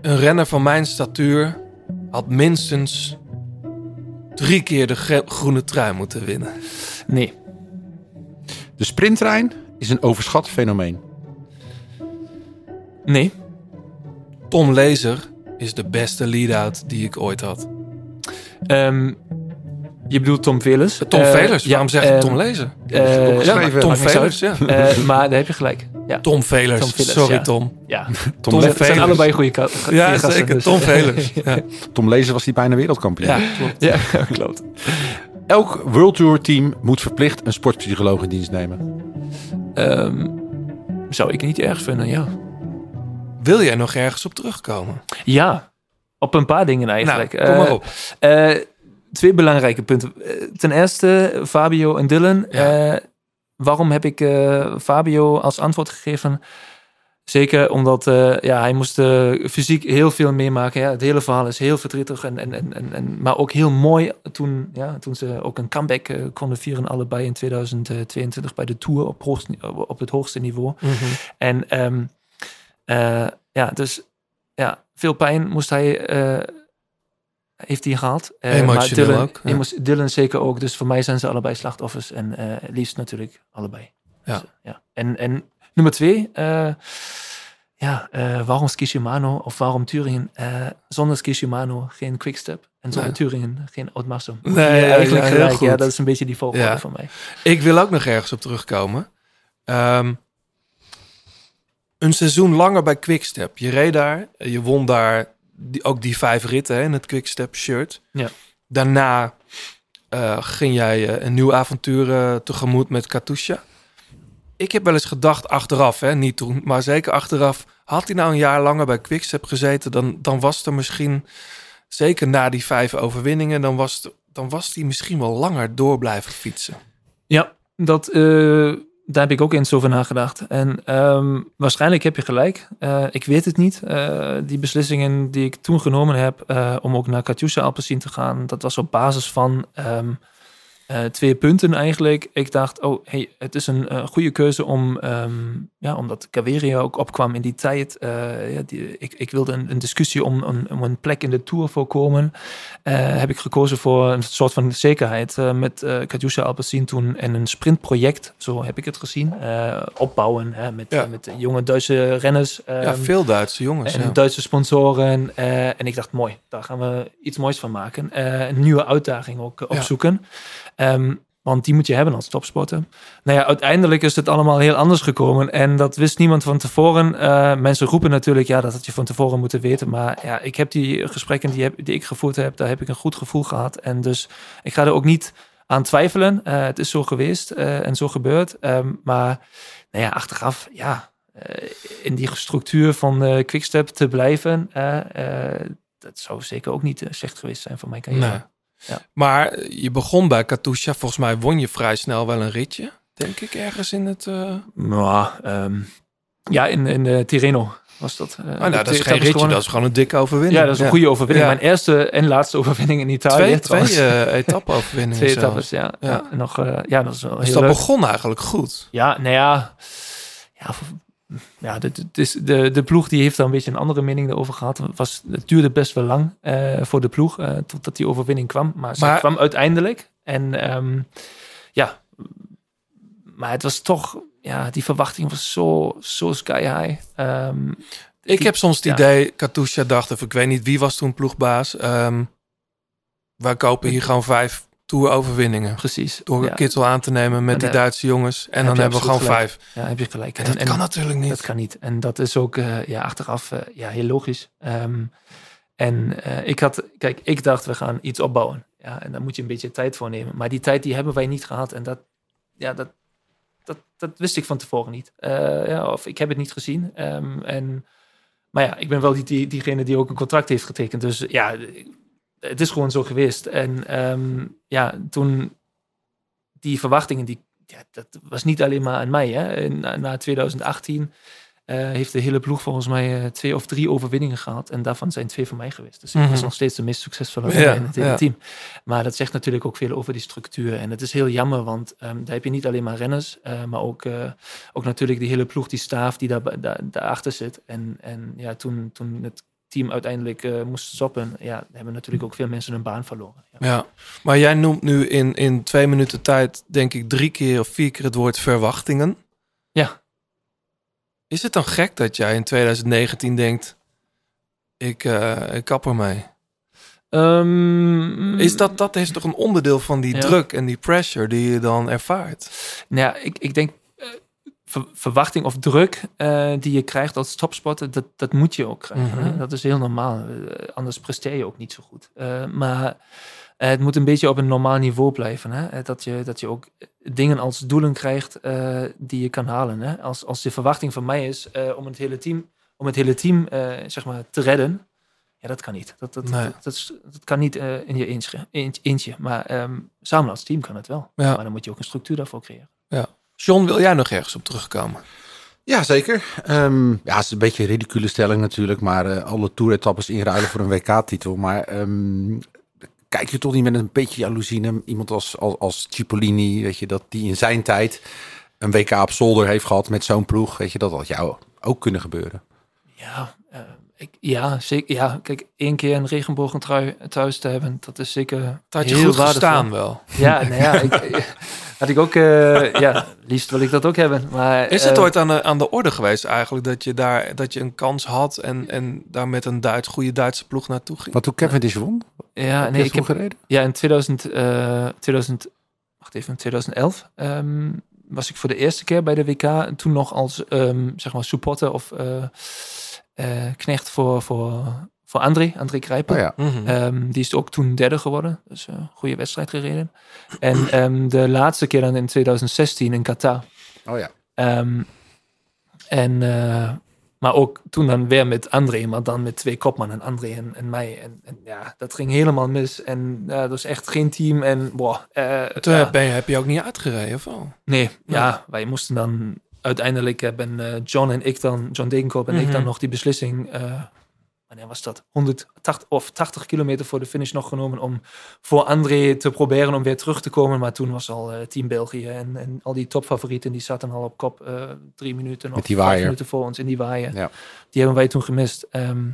Een renner van mijn statuur had minstens drie keer de groene trui moeten winnen. Nee, De sprinttrein is een overschat fenomeen. nee. Tom Lezer is de beste lead-out die ik ooit had. Ehm, je bedoelt Tom Velers? Tom Eh, Velers, ja, waarom zeg ik ehm, Tom Lezer? eh, ja, Tom Velers, ja. Eh, maar daar heb je gelijk. Ja, Tom Velers, Tom Velers, sorry ja. Tom. ja. Tom zijn Velers. allebei goede ka- goede Ja, gasten, zeker. dus- Tom Velers. Ja. Tom Lezer was die bijna wereldkampioen. ja, klopt. Ja, klopt. Elk World Tour team moet verplicht een sportpsycholoog in dienst nemen. Ehm, zou ik niet erg vinden, ja. Wil jij nog ergens op terugkomen? Ja, op een paar dingen eigenlijk. Nou, kom maar Eh, op. eh, twee belangrijke punten. Eh, ten eerste, Fabio en Dylan. Waarom heb ik Fabio als antwoord gegeven? Zeker omdat ja, hij moest fysiek heel veel meemaken. Ja. Het hele verhaal is heel verdrietig, en, en, en, en, maar ook heel mooi toen, ja, toen ze ook een comeback konden vieren, allebei in 2022 bij de Tour op, hoogst, op het hoogste niveau. Mhm. En ehm, eh, ja, dus ja, veel pijn moest hij, eh, heeft hij gehad. Eh, maar Dylan, ook, ja. Dylan zeker ook. Dus voor mij zijn ze allebei slachtoffers. En liefst natuurlijk allebei. Ja. Dus, ja. En, en nummer twee, ja, waarom Ski Shimano of waarom Turingen? Zonder Ski Shimano geen Quickstep. En zonder Nee. Turingen geen Oudmarsum. Nee, ja, eigenlijk ja, heel gelijk. Ja, dat is een beetje die volgorde voor mij. Ik wil ook nog ergens op terugkomen. Ehm, een seizoen langer bij Quickstep. Je reed daar, je won daar die, ook die vijf ritten hè, in het Quickstep shirt. Ja. Daarna eh, ging jij eh, een nieuw avontuur eh, tegemoet met Katusha. Ik heb wel eens gedacht achteraf, hè, niet toen, maar zeker achteraf. Had hij nou een jaar langer bij Quickstep gezeten, dan, dan was er misschien, zeker na die vijf overwinningen, dan was, het- dan was hij misschien wel langer door blijven fietsen. Ja, dat, eh, daar heb ik ook eens over nagedacht. En ehm, waarschijnlijk heb je gelijk. Eh, ik weet het niet. Eh, die beslissingen die ik toen genomen heb eh, om ook naar Katusha Alpecin te gaan, dat was op basis van ehm, eh, twee punten eigenlijk. Ik dacht, oh, hey, het is een eh, goede keuze om, ehm, ja, omdat Caveria ook opkwam in die tijd. eh, ja, die, ik, ik wilde een, een discussie om, een- om een plek in de Tour voorkomen. Heb ik gekozen voor een soort van zekerheid met Katusha Alpecin toen en een sprintproject, zo heb ik het gezien, opbouwen hè, met, Ja. met jonge Duitse renners. Ja, ehm, veel Duitse jongens. en ja. Duitse sponsoren. en ik dacht, mooi, daar gaan we iets moois van maken. Een nieuwe uitdaging ook Ja. opzoeken. Ehm, want die moet je hebben als topsporter. Nou ja, uiteindelijk is het allemaal heel anders gekomen. En dat wist niemand van tevoren. Eh, mensen roepen natuurlijk, ja, dat had je van tevoren moeten weten. Maar ja, ik heb die gesprekken die, heb, die ik gevoerd heb, daar heb ik een goed gevoel gehad. En dus ik ga er ook niet aan twijfelen. Eh, het is zo geweest eh, en zo gebeurd. Ehm, maar nou ja, achteraf, ja, in die structuur van Quickstep te blijven, dat zou zeker ook niet slecht geweest zijn voor mijn carrière. Nee. Ja. Maar je begon bij Katusha. Volgens mij won je vrij snel wel een ritje. Denk ik ergens in het... eh Maar, ehm, ja, in, in eh, Tirreno was dat. eh, Oh, nou, de dat is geen ritje, gewonnen. dat is gewoon een dikke overwinning. Ja, dat is een goede overwinning. Ja. Mijn eerste en laatste overwinning in Italië. Twee, twee trouwens. eh etappe-overwinningen Twee etappes, ja. Ja. ja. nog, ja, dat is wel Dus heel dat leuk. begon eigenlijk goed. Ja, nou ja. Ja, ja de, de, de, de ploeg die heeft daar een beetje een andere mening over gehad. Het, was, het duurde best wel lang eh, voor de ploeg, eh, totdat die overwinning kwam. Maar ze kwam uiteindelijk. En ehm, ja, maar het was toch, ja, die verwachting was zo, zo sky high. Ehm, Ik die- heb soms het ja. idee, Katusha dacht, of ik weet niet wie was toen ploegbaas. ehm wij kopen hier gewoon vijf Tour-overwinningen. Precies. Door ja. Kittel aan te nemen met En, die Duitse jongens. En heb dan hebben we gewoon gelijk. vijf. Ja, heb je gelijk. En dat kan natuurlijk niet. Dat kan niet. En dat is ook eh, ja, achteraf eh, ja, heel logisch. Ehm, en eh, ik had, kijk, ik dacht we gaan iets opbouwen. Ja, en daar moet je een beetje tijd voor nemen. Maar die tijd die hebben wij niet gehad. En dat, ja, dat, dat, dat wist ik van tevoren niet. Ja, of ik heb het niet gezien. Ehm, en, maar ja, ik ben wel die, die, diegene die ook een contract heeft getekend. Dus ja, het is gewoon zo geweest. En ehm, ja, toen die verwachtingen, die, ja, dat was niet alleen maar aan mij. Hè. Na, na 2018 eh, heeft de hele ploeg volgens mij eh, twee of drie overwinningen gehad. En daarvan zijn twee van mij geweest. Dus ik Mhm. was nog steeds de meest succesvolle Ja, in het hele ja. team. Maar dat zegt natuurlijk ook veel over die structuur. En het is heel jammer, want ehm, daar heb je niet alleen maar renners, eh, maar ook, ook natuurlijk die hele ploeg, die staaf die daar, daar, daarachter zit. En, en ja, toen, toen het team uiteindelijk eh, moest stoppen, ja, hebben natuurlijk ook veel mensen hun baan verloren. Ja. Ja, maar jij noemt nu in, in twee minuten tijd, denk ik, drie keer of vier keer het woord verwachtingen. Ja. Is het dan gek dat jij in 2019 denkt, ik, eh ik kap ermee? Ehm, Is dat, dat is toch een onderdeel van die Ja. druk en die pressure die je dan ervaart? Nou ja, ik, ik denk ver- verwachting of druk eh, die je krijgt als topsporter, dat, dat moet je ook krijgen. Mhm. Dat is heel normaal. Eh, anders presteer je ook niet zo goed. Eh, maar het moet een beetje op een normaal niveau blijven. Hè? Dat, je, dat je ook dingen als doelen krijgt die je kan halen. Hè? Als, als de verwachting van mij is om het hele team om het hele team zeg maar, te redden. Ja, dat kan niet. Dat, dat, Nee. dat, dat, is- dat kan niet in je eentje. eentje. Maar ehm, samen als team kan het wel. Ja. Maar dan moet je ook een structuur daarvoor creëren. John, wil jij nog ergens op terugkomen? Ja, zeker. Ehm, ja, het is een beetje een ridicule stelling natuurlijk, maar eh, alle toeretappes inruilen voor een WK-titel. Maar ehm, kijk je toch niet met een beetje jaloezie naar iemand als, als, als Cipollini, weet je, dat die in zijn tijd een WK op zolder heeft gehad met zo'n ploeg, weet je, dat had jou ook kunnen gebeuren. Ja, eh, ik, ja, zeker. Ja, kijk, één keer een regenbogentrui thuis te hebben, dat is zeker Dat had je heel goed waardevol. gestaan wel. Ja, nou ja, ik, had ik ook, eh, ja, liefst wil ik dat ook hebben. Maar, Is het eh, ooit aan de, aan de orde geweest eigenlijk dat je daar dat je een kans had en, en daar met een Duits, goede Duitse ploeg naartoe ging? Wat toen Cavendish won? Ja, Heb nee, ik heb, gereden? ja, in 2000, eh 2000, wacht even, 2011 ehm, was ik voor de eerste keer bij de WK. En toen nog als, ehm, zeg maar, supporter of eh, eh, knecht voor, voor, voor André, André Krijpen. Oh ja. Mhm. Ehm, die is ook toen derde geworden. Dus een goede wedstrijd gereden. En ehm, de laatste keer dan in 2016 in Qatar. Oh ja. Ehm, en, eh, maar ook toen dan weer met André, maar dan met twee kopmannen, André en, en mij. En, en ja, dat ging helemaal mis. En dat was echt geen team. En boah, eh, Toen ja. heb, ben je, heb je ook niet uitgereden of wel? Nee, ja, wij moesten dan uiteindelijk hebben eh, John en ik dan, John Degenkoop en ik dan Mhm. nog die beslissing, eh wanneer was dat? 180 of 80 kilometer voor de finish nog genomen om voor André te proberen om weer terug te komen. Maar toen was al eh, Team België en, en al die topfavorieten, die zaten al op kop eh, drie minuten of vijf minuten voor ons in die waaien. Ja. Die hebben wij toen gemist. Ehm,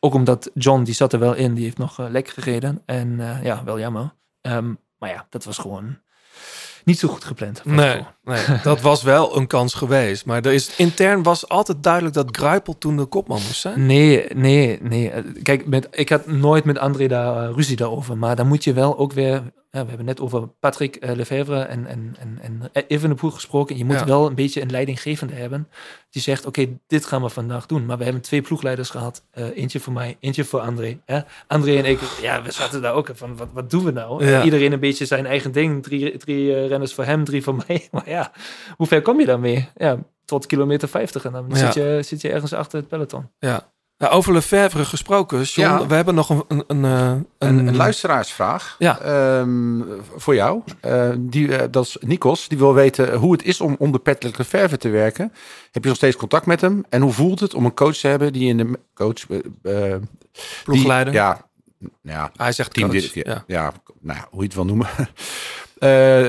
ook omdat John, die zat er wel in, die heeft nog eh, lek gereden. En ja, wel jammer. Ehm, maar ja, dat was gewoon niet zo goed gepland. Nee, nee, dat was wel een kans geweest. Maar er is, intern was altijd duidelijk dat Gruipel toen de kopman moest zijn. Nee, nee, nee. Kijk, met, ik had nooit met André daar eh, ruzie daarover. Maar dan moet je wel ook weer... Ja, we hebben net over Patrick eh, Lefevre en, en, en, en Evenepoel gesproken. Je moet Ja. wel een beetje een leidinggevende hebben. Die zegt, oké, dit gaan we vandaag doen. Maar we hebben twee ploegleiders gehad. Eh, eentje voor mij, eentje voor André. Hè? André en ik, ja, we zaten daar ook van, wat, wat doen we nou? Ja. Eh, iedereen een beetje zijn eigen ding. Drie, drie eh, renners voor hem, drie voor mij. Maar ja, hoe ver kom je daarmee? Ja, tot kilometer 50. En dan Ja. zit, je, zit je ergens achter het peloton. Ja. Nou, over Lefebvre gesproken, John, Ja. we hebben nog een, een, een, eh, Een, een luisteraarsvraag Ja. ehm, voor jou. Eh, die, eh, dat is Nikos. Die wil weten hoe het is om onder Patrick Lefevre te werken. Heb je nog steeds contact met hem? En hoe voelt het om een coach te hebben die in de coach eh, Ploegleider? Die, ja, ja, Hij zegt team coach, dir- ja. ja. nou ja, hoe je het wil noemen.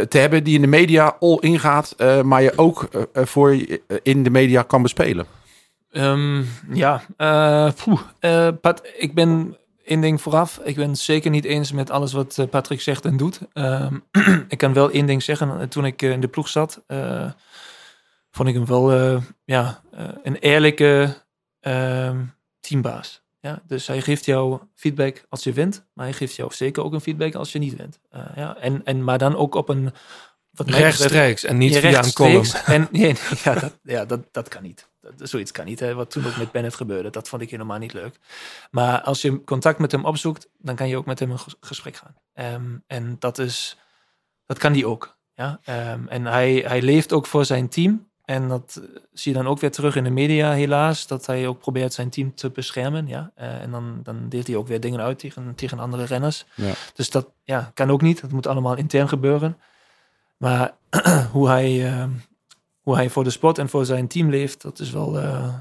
Te hebben die in de media all ingaat, eh maar je ook voor in de media kan bespelen. Ehm, ja, eh, poeh, eh, Pat, ik ben één ding vooraf. Ik ben het zeker niet eens met alles wat eh, Patrick zegt en doet. Ehm, ik kan wel één ding zeggen. Toen ik in de ploeg zat, vond ik hem wel ja, een eerlijke ehm, teambaas. Ja, dus hij geeft jou feedback als je wint, maar hij geeft jou zeker ook een feedback als je niet wint. Ja, en, en, maar dan ook op een... Wat Rechtstreeks en niet via een column. En, nee, ja, dat, ja dat, dat kan niet. Dat, zoiets kan niet. Hè. Wat toen ook met Bennett gebeurde, dat vond ik helemaal niet leuk. Maar als je contact met hem opzoekt, dan kan je ook met hem een ges- gesprek gaan. Ehm, en dat is, dat kan die ook. Ja? Ehm, en hij, hij leeft ook voor zijn team. En dat eh, zie je dan ook weer terug in de media, helaas. Dat hij ook probeert zijn team te beschermen. Ja? Eh, en dan, dan deelt hij ook weer dingen uit tegen, tegen andere renners. Ja. Dus dat ja, kan ook niet. Dat moet allemaal intern gebeuren. Maar hoe hij, eh, hoe hij voor de sport en voor zijn team leeft, dat is wel eh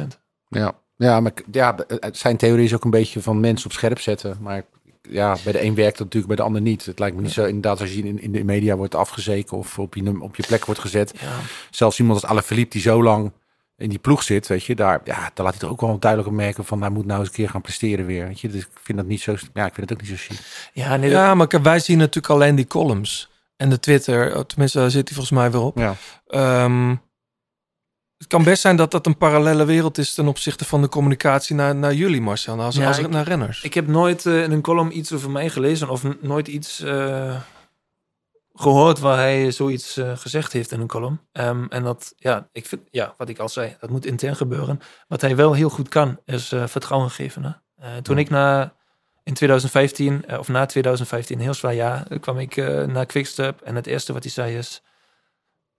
100%. Ja, ja maar ja, eh, zijn theorie is ook een beetje van mensen op scherp zetten. Maar ja, bij de een werkt dat natuurlijk, bij de ander niet. Het lijkt me niet zo, inderdaad, als je in, in de media wordt afgezeken of op je, op je plek wordt gezet. Ja. Zelfs iemand als Alaphilippe die zo lang in die ploeg zit, weet je, daar, ja, daar laat hij toch ook wel duidelijk op merken van, hij moet nou eens een keer gaan presteren weer. Weet je, dus ik vind dat niet zo, ja, ik vind het ook niet zo chic. Ja, nee, Ja, maar wij zien natuurlijk alleen die columns. En de Twitter, oh, tenminste, daar zit hij volgens mij weer op. Ja. Ehm, het kan best zijn dat dat een parallele wereld is ten opzichte van de communicatie naar, naar jullie, Marcel. Als, Ja, als ik- naar renners. Ik heb nooit eh, in een column iets over mij gelezen of nooit iets eh, gehoord waar hij zoiets eh, gezegd heeft in een column. Ehm, en dat, ja, ik vind, ja, wat ik al zei, dat moet intern gebeuren. Wat hij wel heel goed kan, is eh, vertrouwen geven. Hè? Eh, toen ik na, in 2015, eh, of na 2015, een heel zwaar jaar, eh, kwam ik eh, naar Quickstep. En het eerste wat hij zei is,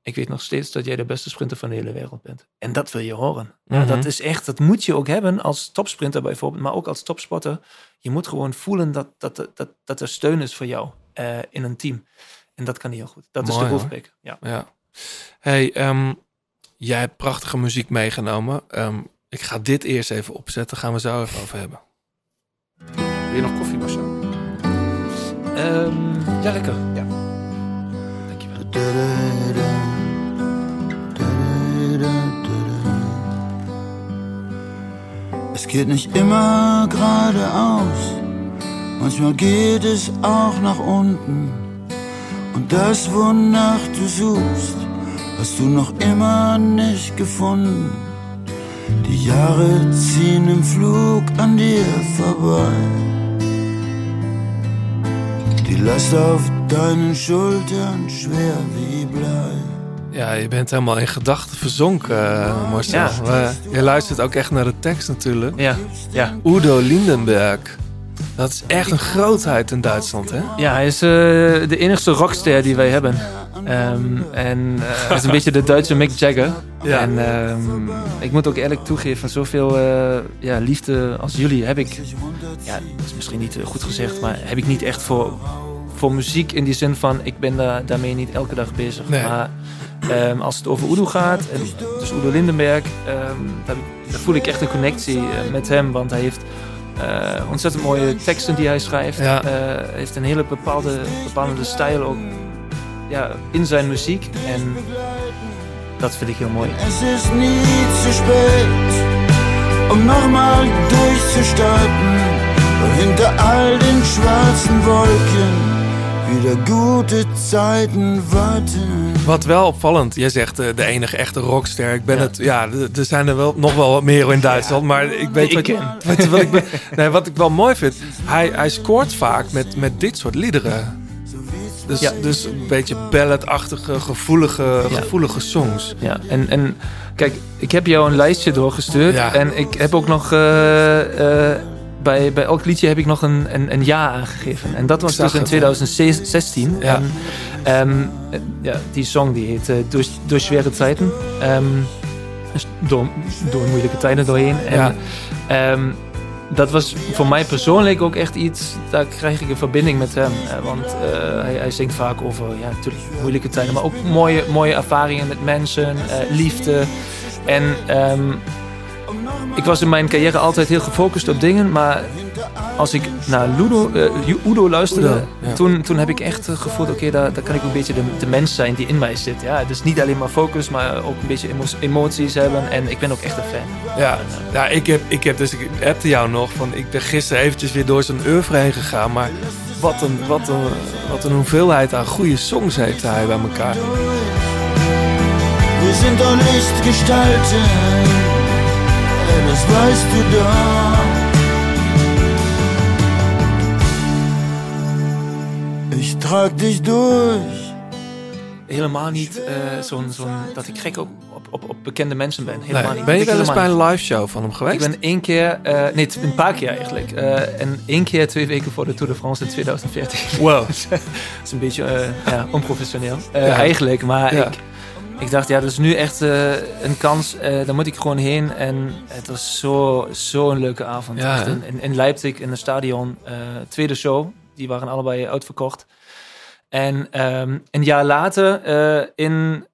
ik weet nog steeds dat jij de beste sprinter van de hele wereld bent. En dat wil je horen. Ja, Mhm. dat is echt, dat moet je ook hebben als topsprinter bijvoorbeeld, maar ook als topsporter. Je moet gewoon voelen dat, dat, dat, dat er steun is voor jou in een team. En dat kan heel goed. Dat is de hoofdprik. Ja. Ja. Hey, ehm, jij hebt prachtige muziek meegenomen. Ehm, ik ga dit eerst even opzetten. Gaan we zo even over hebben. Wil je nog koffie, Marcel? Ehm, ja, lekker. Ja. Es geht nicht immer geradeaus, manchmal geht es auch nach unten. Und das, wonach du suchst, hast du noch immer nicht gefunden. Die Jahre ziehen im Flug an dir vorbei. Die Last auf deinen Schultern schwer wie Blei. Ja, je bent helemaal in gedachten verzonken, eh, Marcel. Ja. Je luistert ook echt naar de tekst natuurlijk. Ja, ja. Udo Lindenberg. Dat is echt een grootheid in Duitsland, hè? Ja, hij is eh, de enigste rockster die wij hebben. Ehm, en eh, hij is een beetje de Duitse Mick Jagger. Ja. En ehm, ik moet ook eerlijk toegeven, zoveel eh, ja, liefde als jullie heb ik... Ja, dat is misschien niet goed gezegd, maar heb ik niet echt voor, voor muziek in die zin van... Ik ben daar, daarmee niet elke dag bezig. Nee. Maar ehm, als het over Udo gaat, en dus Udo Lindenberg... ehm, daar, daar voel ik echt een connectie eh, met hem, want hij heeft... eh, ontzettend mooie teksten die hij schrijft. Ja. Eh, Hij heeft een hele bepaalde, bepalende stijl ook ja, in zijn muziek. En dat vind ik heel mooi. Es ist nie zu spät, um nochmal durchzustarten. Weil hinter all den schwarzen Wolken wieder gute Zeiten warten. Wat wel opvallend, jij zegt eh, de enige echte rockster. Ik ben Ja. het, ja, er zijn er wel nog wel wat meer in Duitsland, maar ik weet wat, ik je wat ik ben, nee, wat ik wel mooi vind. Hij, hij scoort vaak met, met dit soort liederen. Dus, Ja. dus een beetje balladachtige, gevoelige, Ja. gevoelige songs. Ja, en, en kijk, ik heb jou een lijstje doorgestuurd. Ja. En ik heb ook nog... eh, eh, bij, bij elk liedje heb ik nog een, een, een ja aangegeven. En dat was dus in het. 2016. Ja. En, ehm, eh, ja, die song die heet eh, door, door Schwere Zeiten. Ehm, dus door, door moeilijke tijden doorheen. En, Ja. ehm, dat was voor mij persoonlijk ook echt iets, daar krijg ik een verbinding met hem. Eh, want eh, hij, hij zingt vaak over ja, natuurlijk moeilijke tijden, maar ook mooie, mooie ervaringen met mensen, liefde. En ik was in mijn carrière altijd heel gefocust op dingen, maar als ik naar Ludo, eh, Udo luisterde, Udo, ja. toen, toen heb ik echt gevoeld, oké, daar, daar kan ik ook een beetje de, de mens zijn die in mij zit. Ja, dus niet alleen maar focus, maar ook een beetje emo- emoties hebben. En ik ben ook echt een fan. Ja, ja ik, heb, ik heb dus, ik appte jou nog van, ik ben gisteren eventjes weer door zijn oeuvre heen gegaan, maar wat een, wat een, wat een hoeveelheid aan goede songs heeft hij bij elkaar. Sind doch nicht gestalten, das weißt du doch. Ich trag dich durch. Helemaal niet eh, zo'n, zo'n, dat ik gek op, op, op, op bekende mensen ben. Helemaal Nee, niet. ben je wel eens bij een live show van hem geweest? Ik ben één keer, eh, nee, een paar keer eigenlijk. Eh, en één keer twee weken voor de Tour de France in 2014. Wow. dat is een beetje ja, onprofessioneel. Ja. Eigenlijk, maar Ja. ik, ik dacht, ja, dat is nu echt eh, een kans. eh daar moet ik gewoon heen. En het was zo, zo een leuke avond. Ja, in, in, in Leipzig, in het stadion. eh, tweede show. Die waren allebei uitverkocht. En ehm, een jaar later, in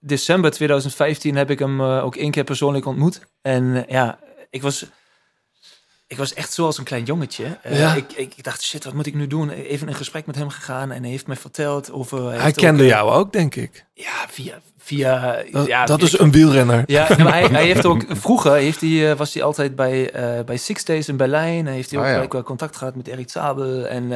december 2015, heb ik hem ook één keer persoonlijk ontmoet. En ja, ik was, ik was echt zoals een klein jongetje. Eh, Ja. ik, ik, dacht, shit, wat moet ik nu doen? Even een gesprek met hem gegaan en hij heeft mij verteld over... Hij kende ook, jou ook, denk ik. Ja, via... via Dat, ja, dat is een wielrenner. ja, maar hij, hij heeft ook vroeger heeft hij, eh, was hij altijd bij, eh, bij Six Days in Berlijn. Hij heeft hij ook Ah, ja. wel contact gehad met Erik Zabel en,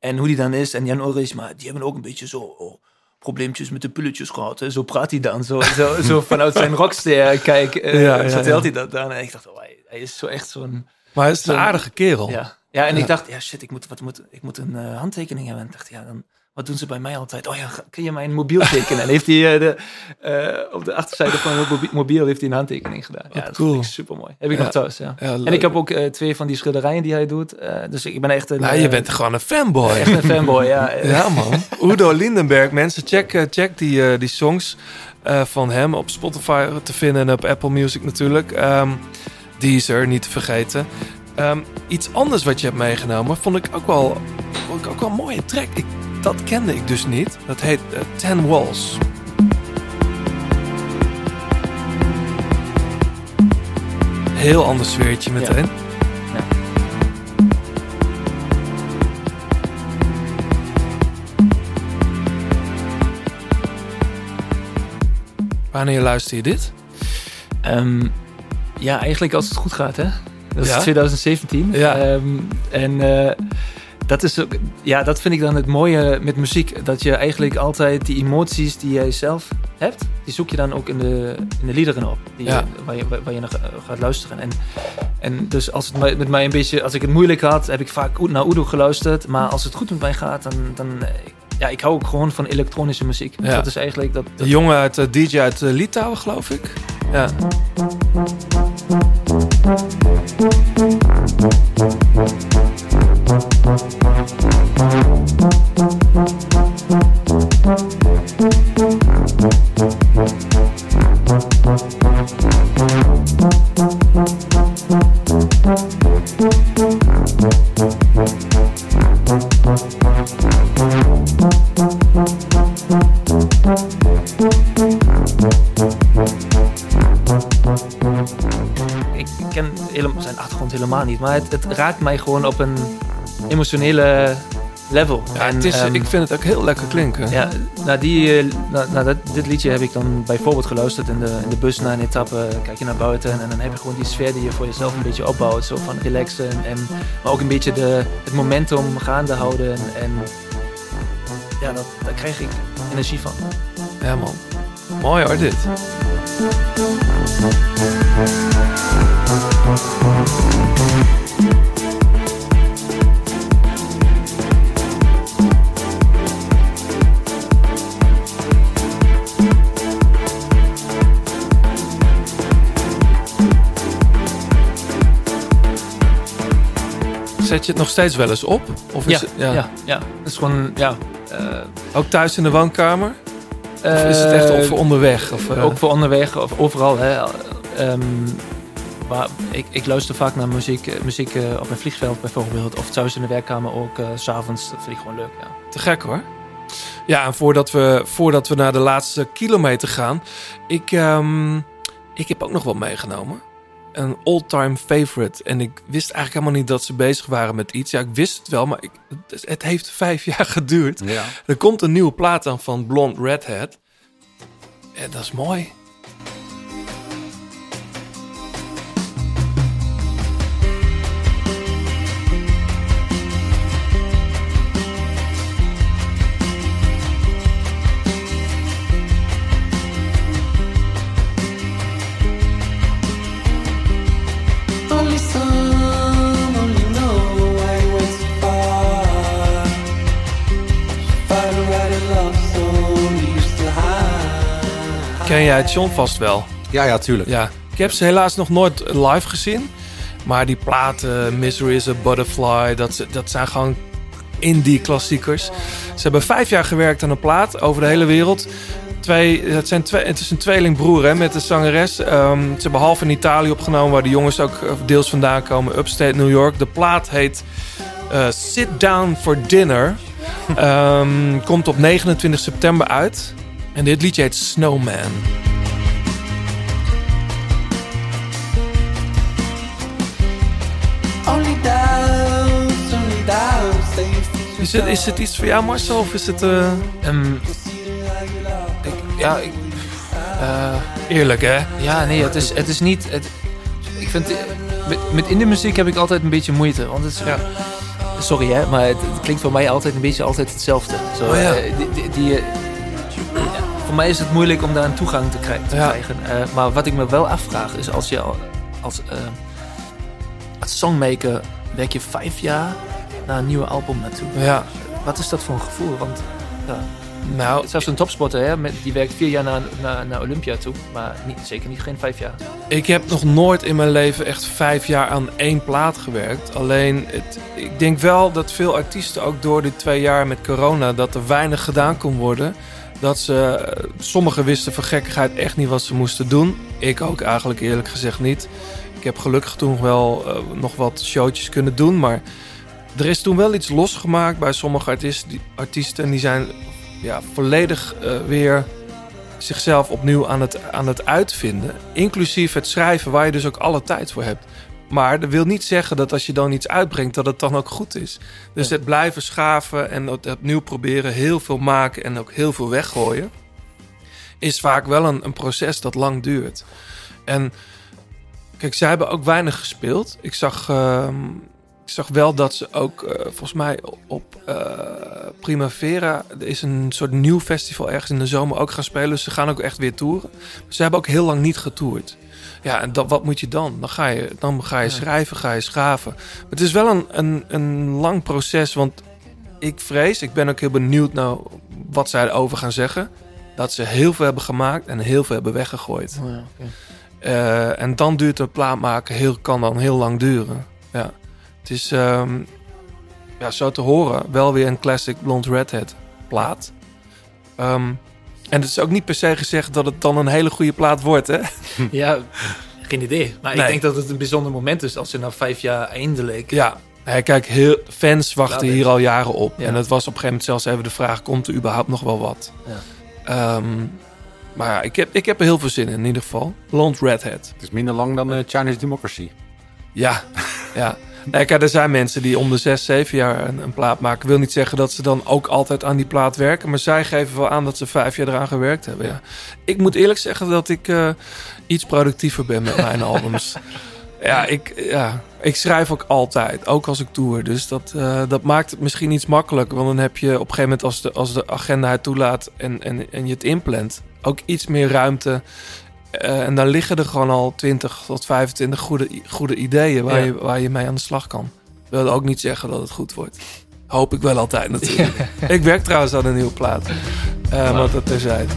en hoe die dan is. En Jan Ulrich, maar die hebben ook een beetje zo oh, probleempjes met de pulletjes gehad. Hè. Zo praat hij dan, zo, zo, zo vanuit zijn rockster. Kijk, vertelt hij dat dan. En ik dacht, oh, hij, hij is zo echt zo'n... Maar hij is een aardige kerel. Ja, ja en Ja. ik dacht, ja shit, ik moet, wat moet, ik moet een eh, handtekening hebben. En ik dacht, ja, dan wat doen ze bij mij altijd? Oh ja, kun je mijn mobiel tekenen? En heeft hij eh, de, eh, op de achterzijde van mobi- mobiel heeft hij een handtekening gedaan. Ja, dat cool. vind ik super mooi. Heb ik Ja. nog thuis, ja. Ja, en ik heb ook eh, twee van die schilderijen die hij doet. eh, dus ik ben echt een... Nou, je bent gewoon een fanboy. Echt een fanboy, ja. Ja, man. Udo Lindenberg. Mensen, check, check die, die songs eh, van hem op Spotify te vinden en op Apple Music natuurlijk. Ehm Deezer, niet te vergeten. Ehm, iets anders wat je hebt meegenomen, vond ik ook wel, vond ik ook wel een mooie track. Ik, dat kende ik dus niet. Dat heet eh, Ten Walls. Heel ander sfeertje meteen. Wanneer luister je dit? Ehm, ja, eigenlijk als het goed gaat, hè? Dat is Ja? 2017. Ja. Ehm, en eh, dat is ook, ja, dat vind ik dan het mooie met muziek. Dat je eigenlijk altijd die emoties die jij zelf hebt, die zoek je dan ook in de, in de liederen op. Die Ja. je- waar, je, waar je naar gaat luisteren. En, en dus als het met mij een beetje, als ik het moeilijk had, heb ik vaak naar Udo geluisterd. Maar als het goed met mij gaat, dan, dan ja, ik hou ook gewoon van elektronische muziek. Ja. Dat is eigenlijk dat, De jongen uit eh, DJ uit eh, Litouwen, geloof ik. Ja. Ik ken helemaal, zijn achtergrond helemaal niet. Maar het, het raakt mij gewoon op een emotionele level. Ja, het is, ehm, ik vind het ook heel lekker klinken. ja, naar, die, eh, dat, dit liedje heb ik dan bijvoorbeeld geluisterd in de, in de bus na een etappe. Kijk je naar buiten en, dan heb je gewoon die sfeer die je voor jezelf een beetje opbouwt. Zo van relaxen. En, maar ook een beetje de, het momentum gaande houden. En, en ja, dat, daar krijg ik energie van. Ja, man. Mooi hoor, dit. Zet je het nog steeds wel eens op? Of is Ja, het, ja. ja, Dat is gewoon, ja... eh, Ook thuis in de woonkamer? Of is het echt eh, op voor onderweg? Of, eh, ook voor onderweg of overal. Hè. Ehm, waar, ik, ik luister vaak naar muziek, eh, muziek eh, op een vliegveld bijvoorbeeld. Of thuis in de werkkamer ook, eh, s s'avonds. Dat vind ik gewoon leuk, ja. Te gek hoor. Ja, en voordat we, voordat we naar de laatste kilometer gaan. Ik, ehm, ik heb ook nog wat meegenomen. Een all-time favorite. En ik wist eigenlijk helemaal niet dat ze bezig waren met iets. Ja, ik wist het wel, maar ik, het, het heeft vijf jaar geduurd. Ja. Er komt een nieuwe plaat aan van Blonde Redhead. En dat is mooi. Jij het John vast wel? Ja, ja, tuurlijk. Ja, ik heb ze helaas nog nooit live gezien. Maar die platen, Misery is a Butterfly, dat, dat zijn gewoon indie klassiekers. Ze hebben vijf jaar gewerkt aan een plaat over de hele wereld. Twee, het, zijn twee, het is een tweelingbroer hè, met de zangeres. Ehm, ze hebben half in Italië opgenomen, waar de jongens ook eh, deels vandaan komen. Upstate New York. De plaat heet eh, Sit Down for Dinner. Ehm, komt op 29 september uit. En dit liedje heet Snowman. Is het, is het iets voor jou, Marcel? Of is het... eh, Ehm, ik, ja, ik, eh, Eerlijk, hè? ja, nee, het is, het is niet... Het, ik vind... Met, met indie muziek heb ik altijd een beetje moeite. Want het is... Ja. Sorry hè, maar het, het klinkt voor mij altijd een beetje altijd hetzelfde. Zo, Oh ja. eh, die, die, voor mij is het moeilijk om daar een toegang te, krijgen. Eh, maar wat ik me wel afvraag is als je al- als, eh, als songmaker werk je vijf jaar naar een nieuwe album naartoe. Ja. Wat is dat voor een gevoel? Want Ja. Nou, Zelfs een topsporter, hè, met, die werkt vier jaar naar, naar, naar Olympia toe. Maar niet, zeker niet geen vijf jaar. Ik heb nog nooit in mijn leven echt vijf jaar aan één plaat gewerkt. Alleen, het, ik denk wel dat veel artiesten ook door die twee jaar met corona... dat er weinig gedaan kon worden. Dat ze, sommigen wisten voor gekkigheid echt niet wat ze moesten doen. Ik ook eigenlijk eerlijk gezegd niet. Ik heb gelukkig toen wel eh, nog wat showtjes kunnen doen. Maar er is toen wel iets losgemaakt bij sommige artiesten. Die, artiesten, die zijn ja, volledig eh, weer zichzelf opnieuw aan het, aan het uitvinden. Inclusief het schrijven, waar je dus ook alle tijd voor hebt. Maar dat wil niet zeggen dat als je dan iets uitbrengt, dat het dan ook goed is. Dus het blijven schaven en het opnieuw proberen, heel veel maken en ook heel veel weggooien, is vaak wel een, een proces dat lang duurt. En kijk, zij hebben ook weinig gespeeld. Ik zag, ehm, ik zag wel dat ze ook, eh, volgens mij op eh, Primavera, er is een soort nieuw festival ergens in de zomer ook gaan spelen. Dus ze gaan ook echt weer toeren. Ze hebben ook heel lang niet getoerd. Ja, en dat, wat moet je dan? Dan ga je, dan ga je schrijven, ga je schaven. Maar het is wel een, een, een lang proces, want ik vrees, ik ben ook heel benieuwd nou wat zij erover gaan zeggen. Dat ze heel veel hebben gemaakt en heel veel hebben weggegooid. Oh ja. Eh, en dan duurt een plaat maken heel, kan dan heel lang duren. Ja. Het is ehm, ja, zo te horen wel weer een classic Blonde Redhead plaat. Ehm, en het is ook niet per se gezegd dat het dan een hele goede plaat wordt, hè? Ja, geen idee. Maar Nee. ik denk dat het een bijzonder moment is als ze na vijf jaar eindelijk... Ja, nee, kijk, heel, fans wachten hier al jaren op. Ja. En het was op een gegeven moment zelfs even de vraag... komt er überhaupt nog wel wat? Ja. Ehm, maar ja, ik heb, ik heb er heel veel zin in, in ieder geval. Blonde Redhead. Het is minder lang dan eh, Chinese Democracy. Ja, ja. Nee, kijk, er zijn mensen die om de zes, zeven jaar een, een plaat maken. Wil niet zeggen dat ze dan ook altijd aan die plaat werken. Maar zij geven wel aan dat ze vijf jaar eraan gewerkt hebben. Ja. Ik moet eerlijk zeggen dat ik eh, iets productiever ben met mijn albums. Ja ik, ja, ik schrijf ook altijd, ook als ik tour. Dus dat, eh, dat maakt het misschien iets makkelijker. Want dan heb je op een gegeven moment, als de, als de agenda het toelaat en, en, en je het inplant, ook iets meer ruimte. Eh, en dan liggen er gewoon al 20 tot 25 goede, goede ideeën waar, Ja. je, waar je mee aan de slag kan. Wil ook niet zeggen dat het goed wordt. Hoop ik wel altijd natuurlijk. Ik werk trouwens aan een nieuwe plaat. Eh Maar dat terzijde.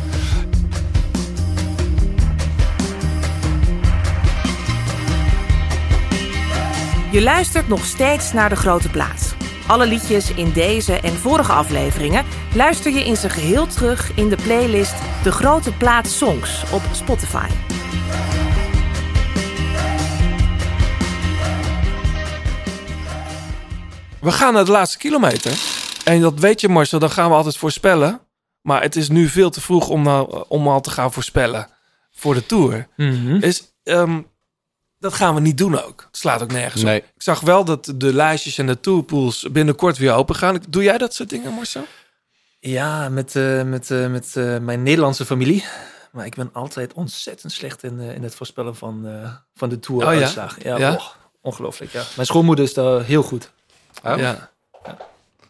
Je luistert nog steeds naar De Grote Plaats. Alle liedjes in deze en vorige afleveringen luister je in zijn geheel terug in de playlist De Grote Plaats Songs op Spotify. We gaan naar de laatste kilometer. En dat weet je Marcel, dan gaan we altijd voorspellen. Maar het is nu veel te vroeg om, nou, om al te gaan voorspellen voor de Tour. Mhm. Dus ehm, dat gaan we niet doen ook. Het slaat ook nergens Nee. op. Ik zag wel dat de lijstjes en de tourpools binnenkort weer open gaan. Doe jij dat soort dingen Marcel? Ja, met, eh, met, eh, met eh, mijn Nederlandse familie. Maar ik ben altijd ontzettend slecht in, eh, in het voorspellen van, eh, van de Oh tour ja? uitslagen. Ja, Ja? oh, ongelooflijk. Ja. Mijn schoonmoeder is daar heel goed. Oh. Ja.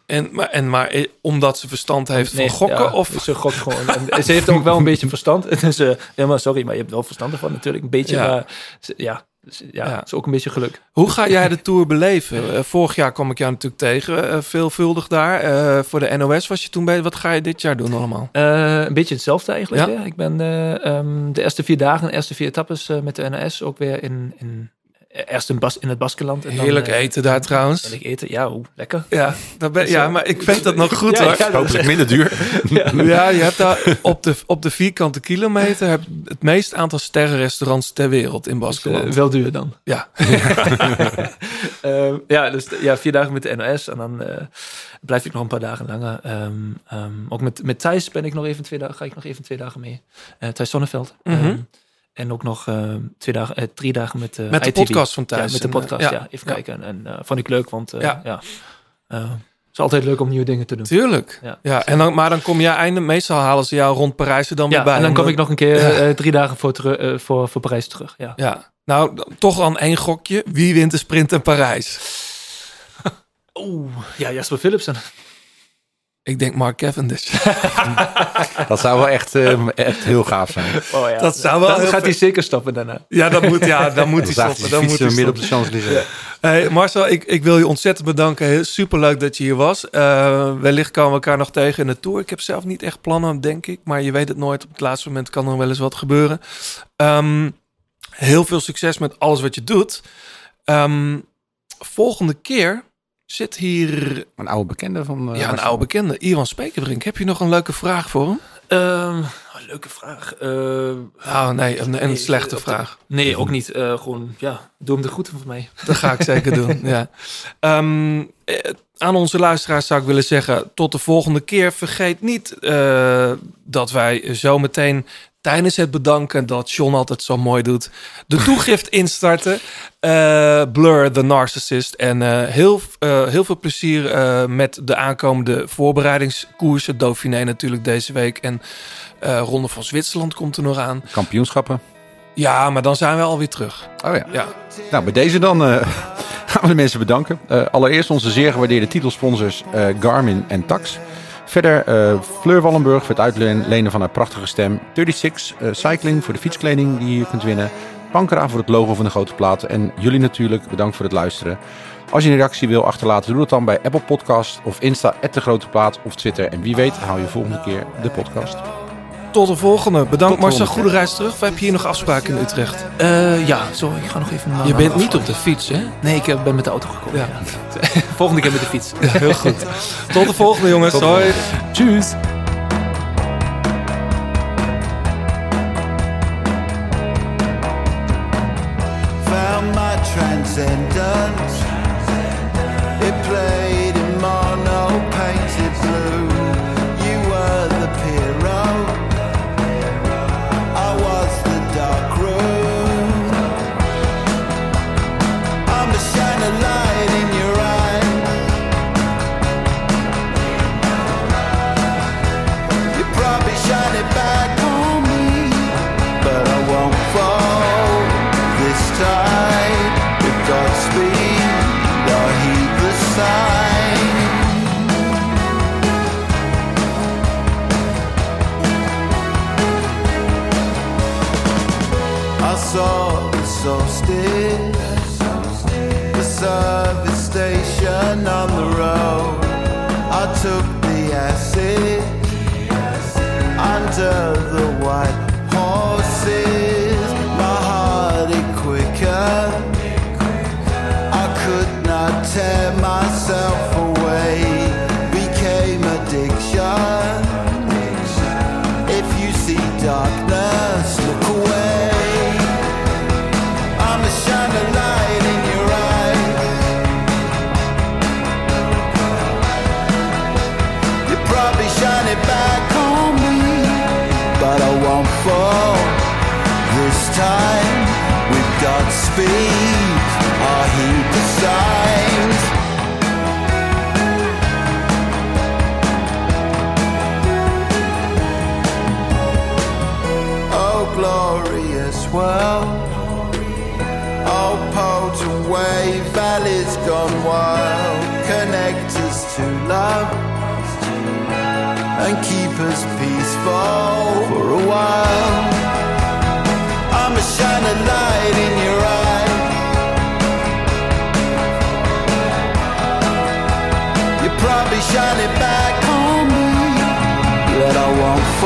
En, maar, en maar omdat ze verstand heeft van Nee, gokken? ja, of ze gokt gewoon. En ze heeft ook wel een beetje verstand. Dus, eh, ja, maar sorry, maar je hebt wel verstand ervan natuurlijk. Een beetje, Ja. maar ze- ja, dus, ja, Ja. het is ook een beetje geluk. Hoe ga jij de Tour beleven? Eh, vorig jaar kwam ik jou natuurlijk tegen, eh, veelvuldig daar. Eh, voor de NOS was je toen bij. Wat ga je dit jaar doen allemaal? Een beetje hetzelfde eigenlijk. Ja? hè. Ik ben eh, ehm, de eerste vier dagen, de eerste vier etappes met de NOS ook weer in, in eerst in, Bas, in het Baskeland. En dan, Heerlijk eh, eten daar trouwens. Heerlijk eten, ja, hoe lekker. Ja, ben, ja, maar ik weet dat nog goed Ja, hoor. ja, Hopelijk minder duur. Ja, je hebt daar op de, op de vierkante kilometer heb het meest aantal sterrenrestaurants ter wereld in Eh, Baskeland. wel duur dan. Ja. Ehm, ja, dus ja, vier dagen met de NOS en dan eh, blijf ik nog een paar dagen langer. Ehm, ehm, ook met, met Thijs ben ik nog even twee dagen, ga ik nog even twee dagen mee. Eh Thijs Sonneveld. Mhm. En ook nog ehm, twee dagen, eh, drie dagen met, eh Met de ITV. podcast van Thijs Ja, met de en, eh, podcast, ja. ja. Even kijken. En eh, vond ik leuk, want eh, Ja. Eh, het is altijd leuk om nieuwe dingen te doen. Tuurlijk. Ja. Ja. en dan, maar dan kom jij einde. Meestal halen ze jou rond Parijs er dan weer Ja, bij. en dan kom ik nog een keer Ja. eh, drie dagen voor, teru- eh, voor, voor Parijs terug. Ja. Ja. Nou, toch dan één gokje. Wie wint de sprint in Parijs? Oeh, ja, Jasper Philipsen. Ik denk Mark Cavendish. Dat zou wel echt, eh, echt heel gaaf zijn. Oh ja. Dat zou wel Dan heel gaat hij vet- zeker stoppen daarna. Ja, dat moet, ja, dan moet hij zaagt stoppen. hij Dan moet hij midden op de stoppen. Champs-Élysées. Hey Marcel, ik, ik wil je ontzettend bedanken. Heel- Superleuk dat je hier was. Eh, wellicht komen we elkaar nog tegen in de Tour. Ik heb zelf niet echt plannen, denk ik. Maar je weet het nooit. Op het laatste moment kan er wel eens wat gebeuren. Ehm, heel veel succes met alles wat je doet. Ehm, volgende keer zit hier Een oude bekende van... eh, ja, een oude bekende, Iwan Spekerbrink. Heb je nog een leuke vraag voor hem? Ehm, leuke vraag. Eh, Oh nee, een, een nee, slechte de- vraag. Nee, ook niet. Eh, gewoon, ja, doe hem de groeten van mij. Dat ga ik zeker doen. Ja. Ehm, eh, aan onze luisteraars zou ik willen zeggen: tot de volgende keer. Vergeet niet eh, dat wij zo meteen tijdens het bedanken dat John altijd zo mooi doet, de toegift instarten. Eh, Blur the Narcissist. En eh, heel, eh, heel veel plezier met de aankomende voorbereidingskoersen. Dauphiné natuurlijk deze week. En Ronde van Zwitserland komt er nog aan. Kampioenschappen. Ja, maar dan zijn we alweer terug. Oh ja. Ja. Nou, bij deze dan gaan we de mensen bedanken. Allereerst onze zeer gewaardeerde titelsponsors Garmin en Tax. Verder eh, Fleur Wallenburg voor het uitlenen van haar prachtige stem. 36 eh, Cycling voor de fietskleding die je kunt winnen. Pankra voor het logo van de grote plaat. En jullie natuurlijk bedankt voor het luisteren. Als je een reactie wil achterlaten, doe dat dan bij Apple Podcast of Insta, de grote plaat of Twitter. En wie weet hou je volgende keer de podcast. Tot de volgende. Bedankt Tot Marcel. Goede reis terug. Of heb je hier nog afspraken in Utrecht? Eh, ja, sorry, ik ga nog even... Je bent niet op de fiets, hè? Nee, ik eh, ben met de auto gekomen. Ja. Volgende keer met de fiets. Ja, heel goed. Tot de volgende jongens. Tot Hoi. Tjus. found my transcendence. The solstice, the service station on the road. I took the acid under the white horses. My heart quicker. I could not tear myself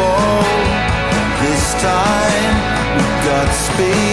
fall. This time we've got space.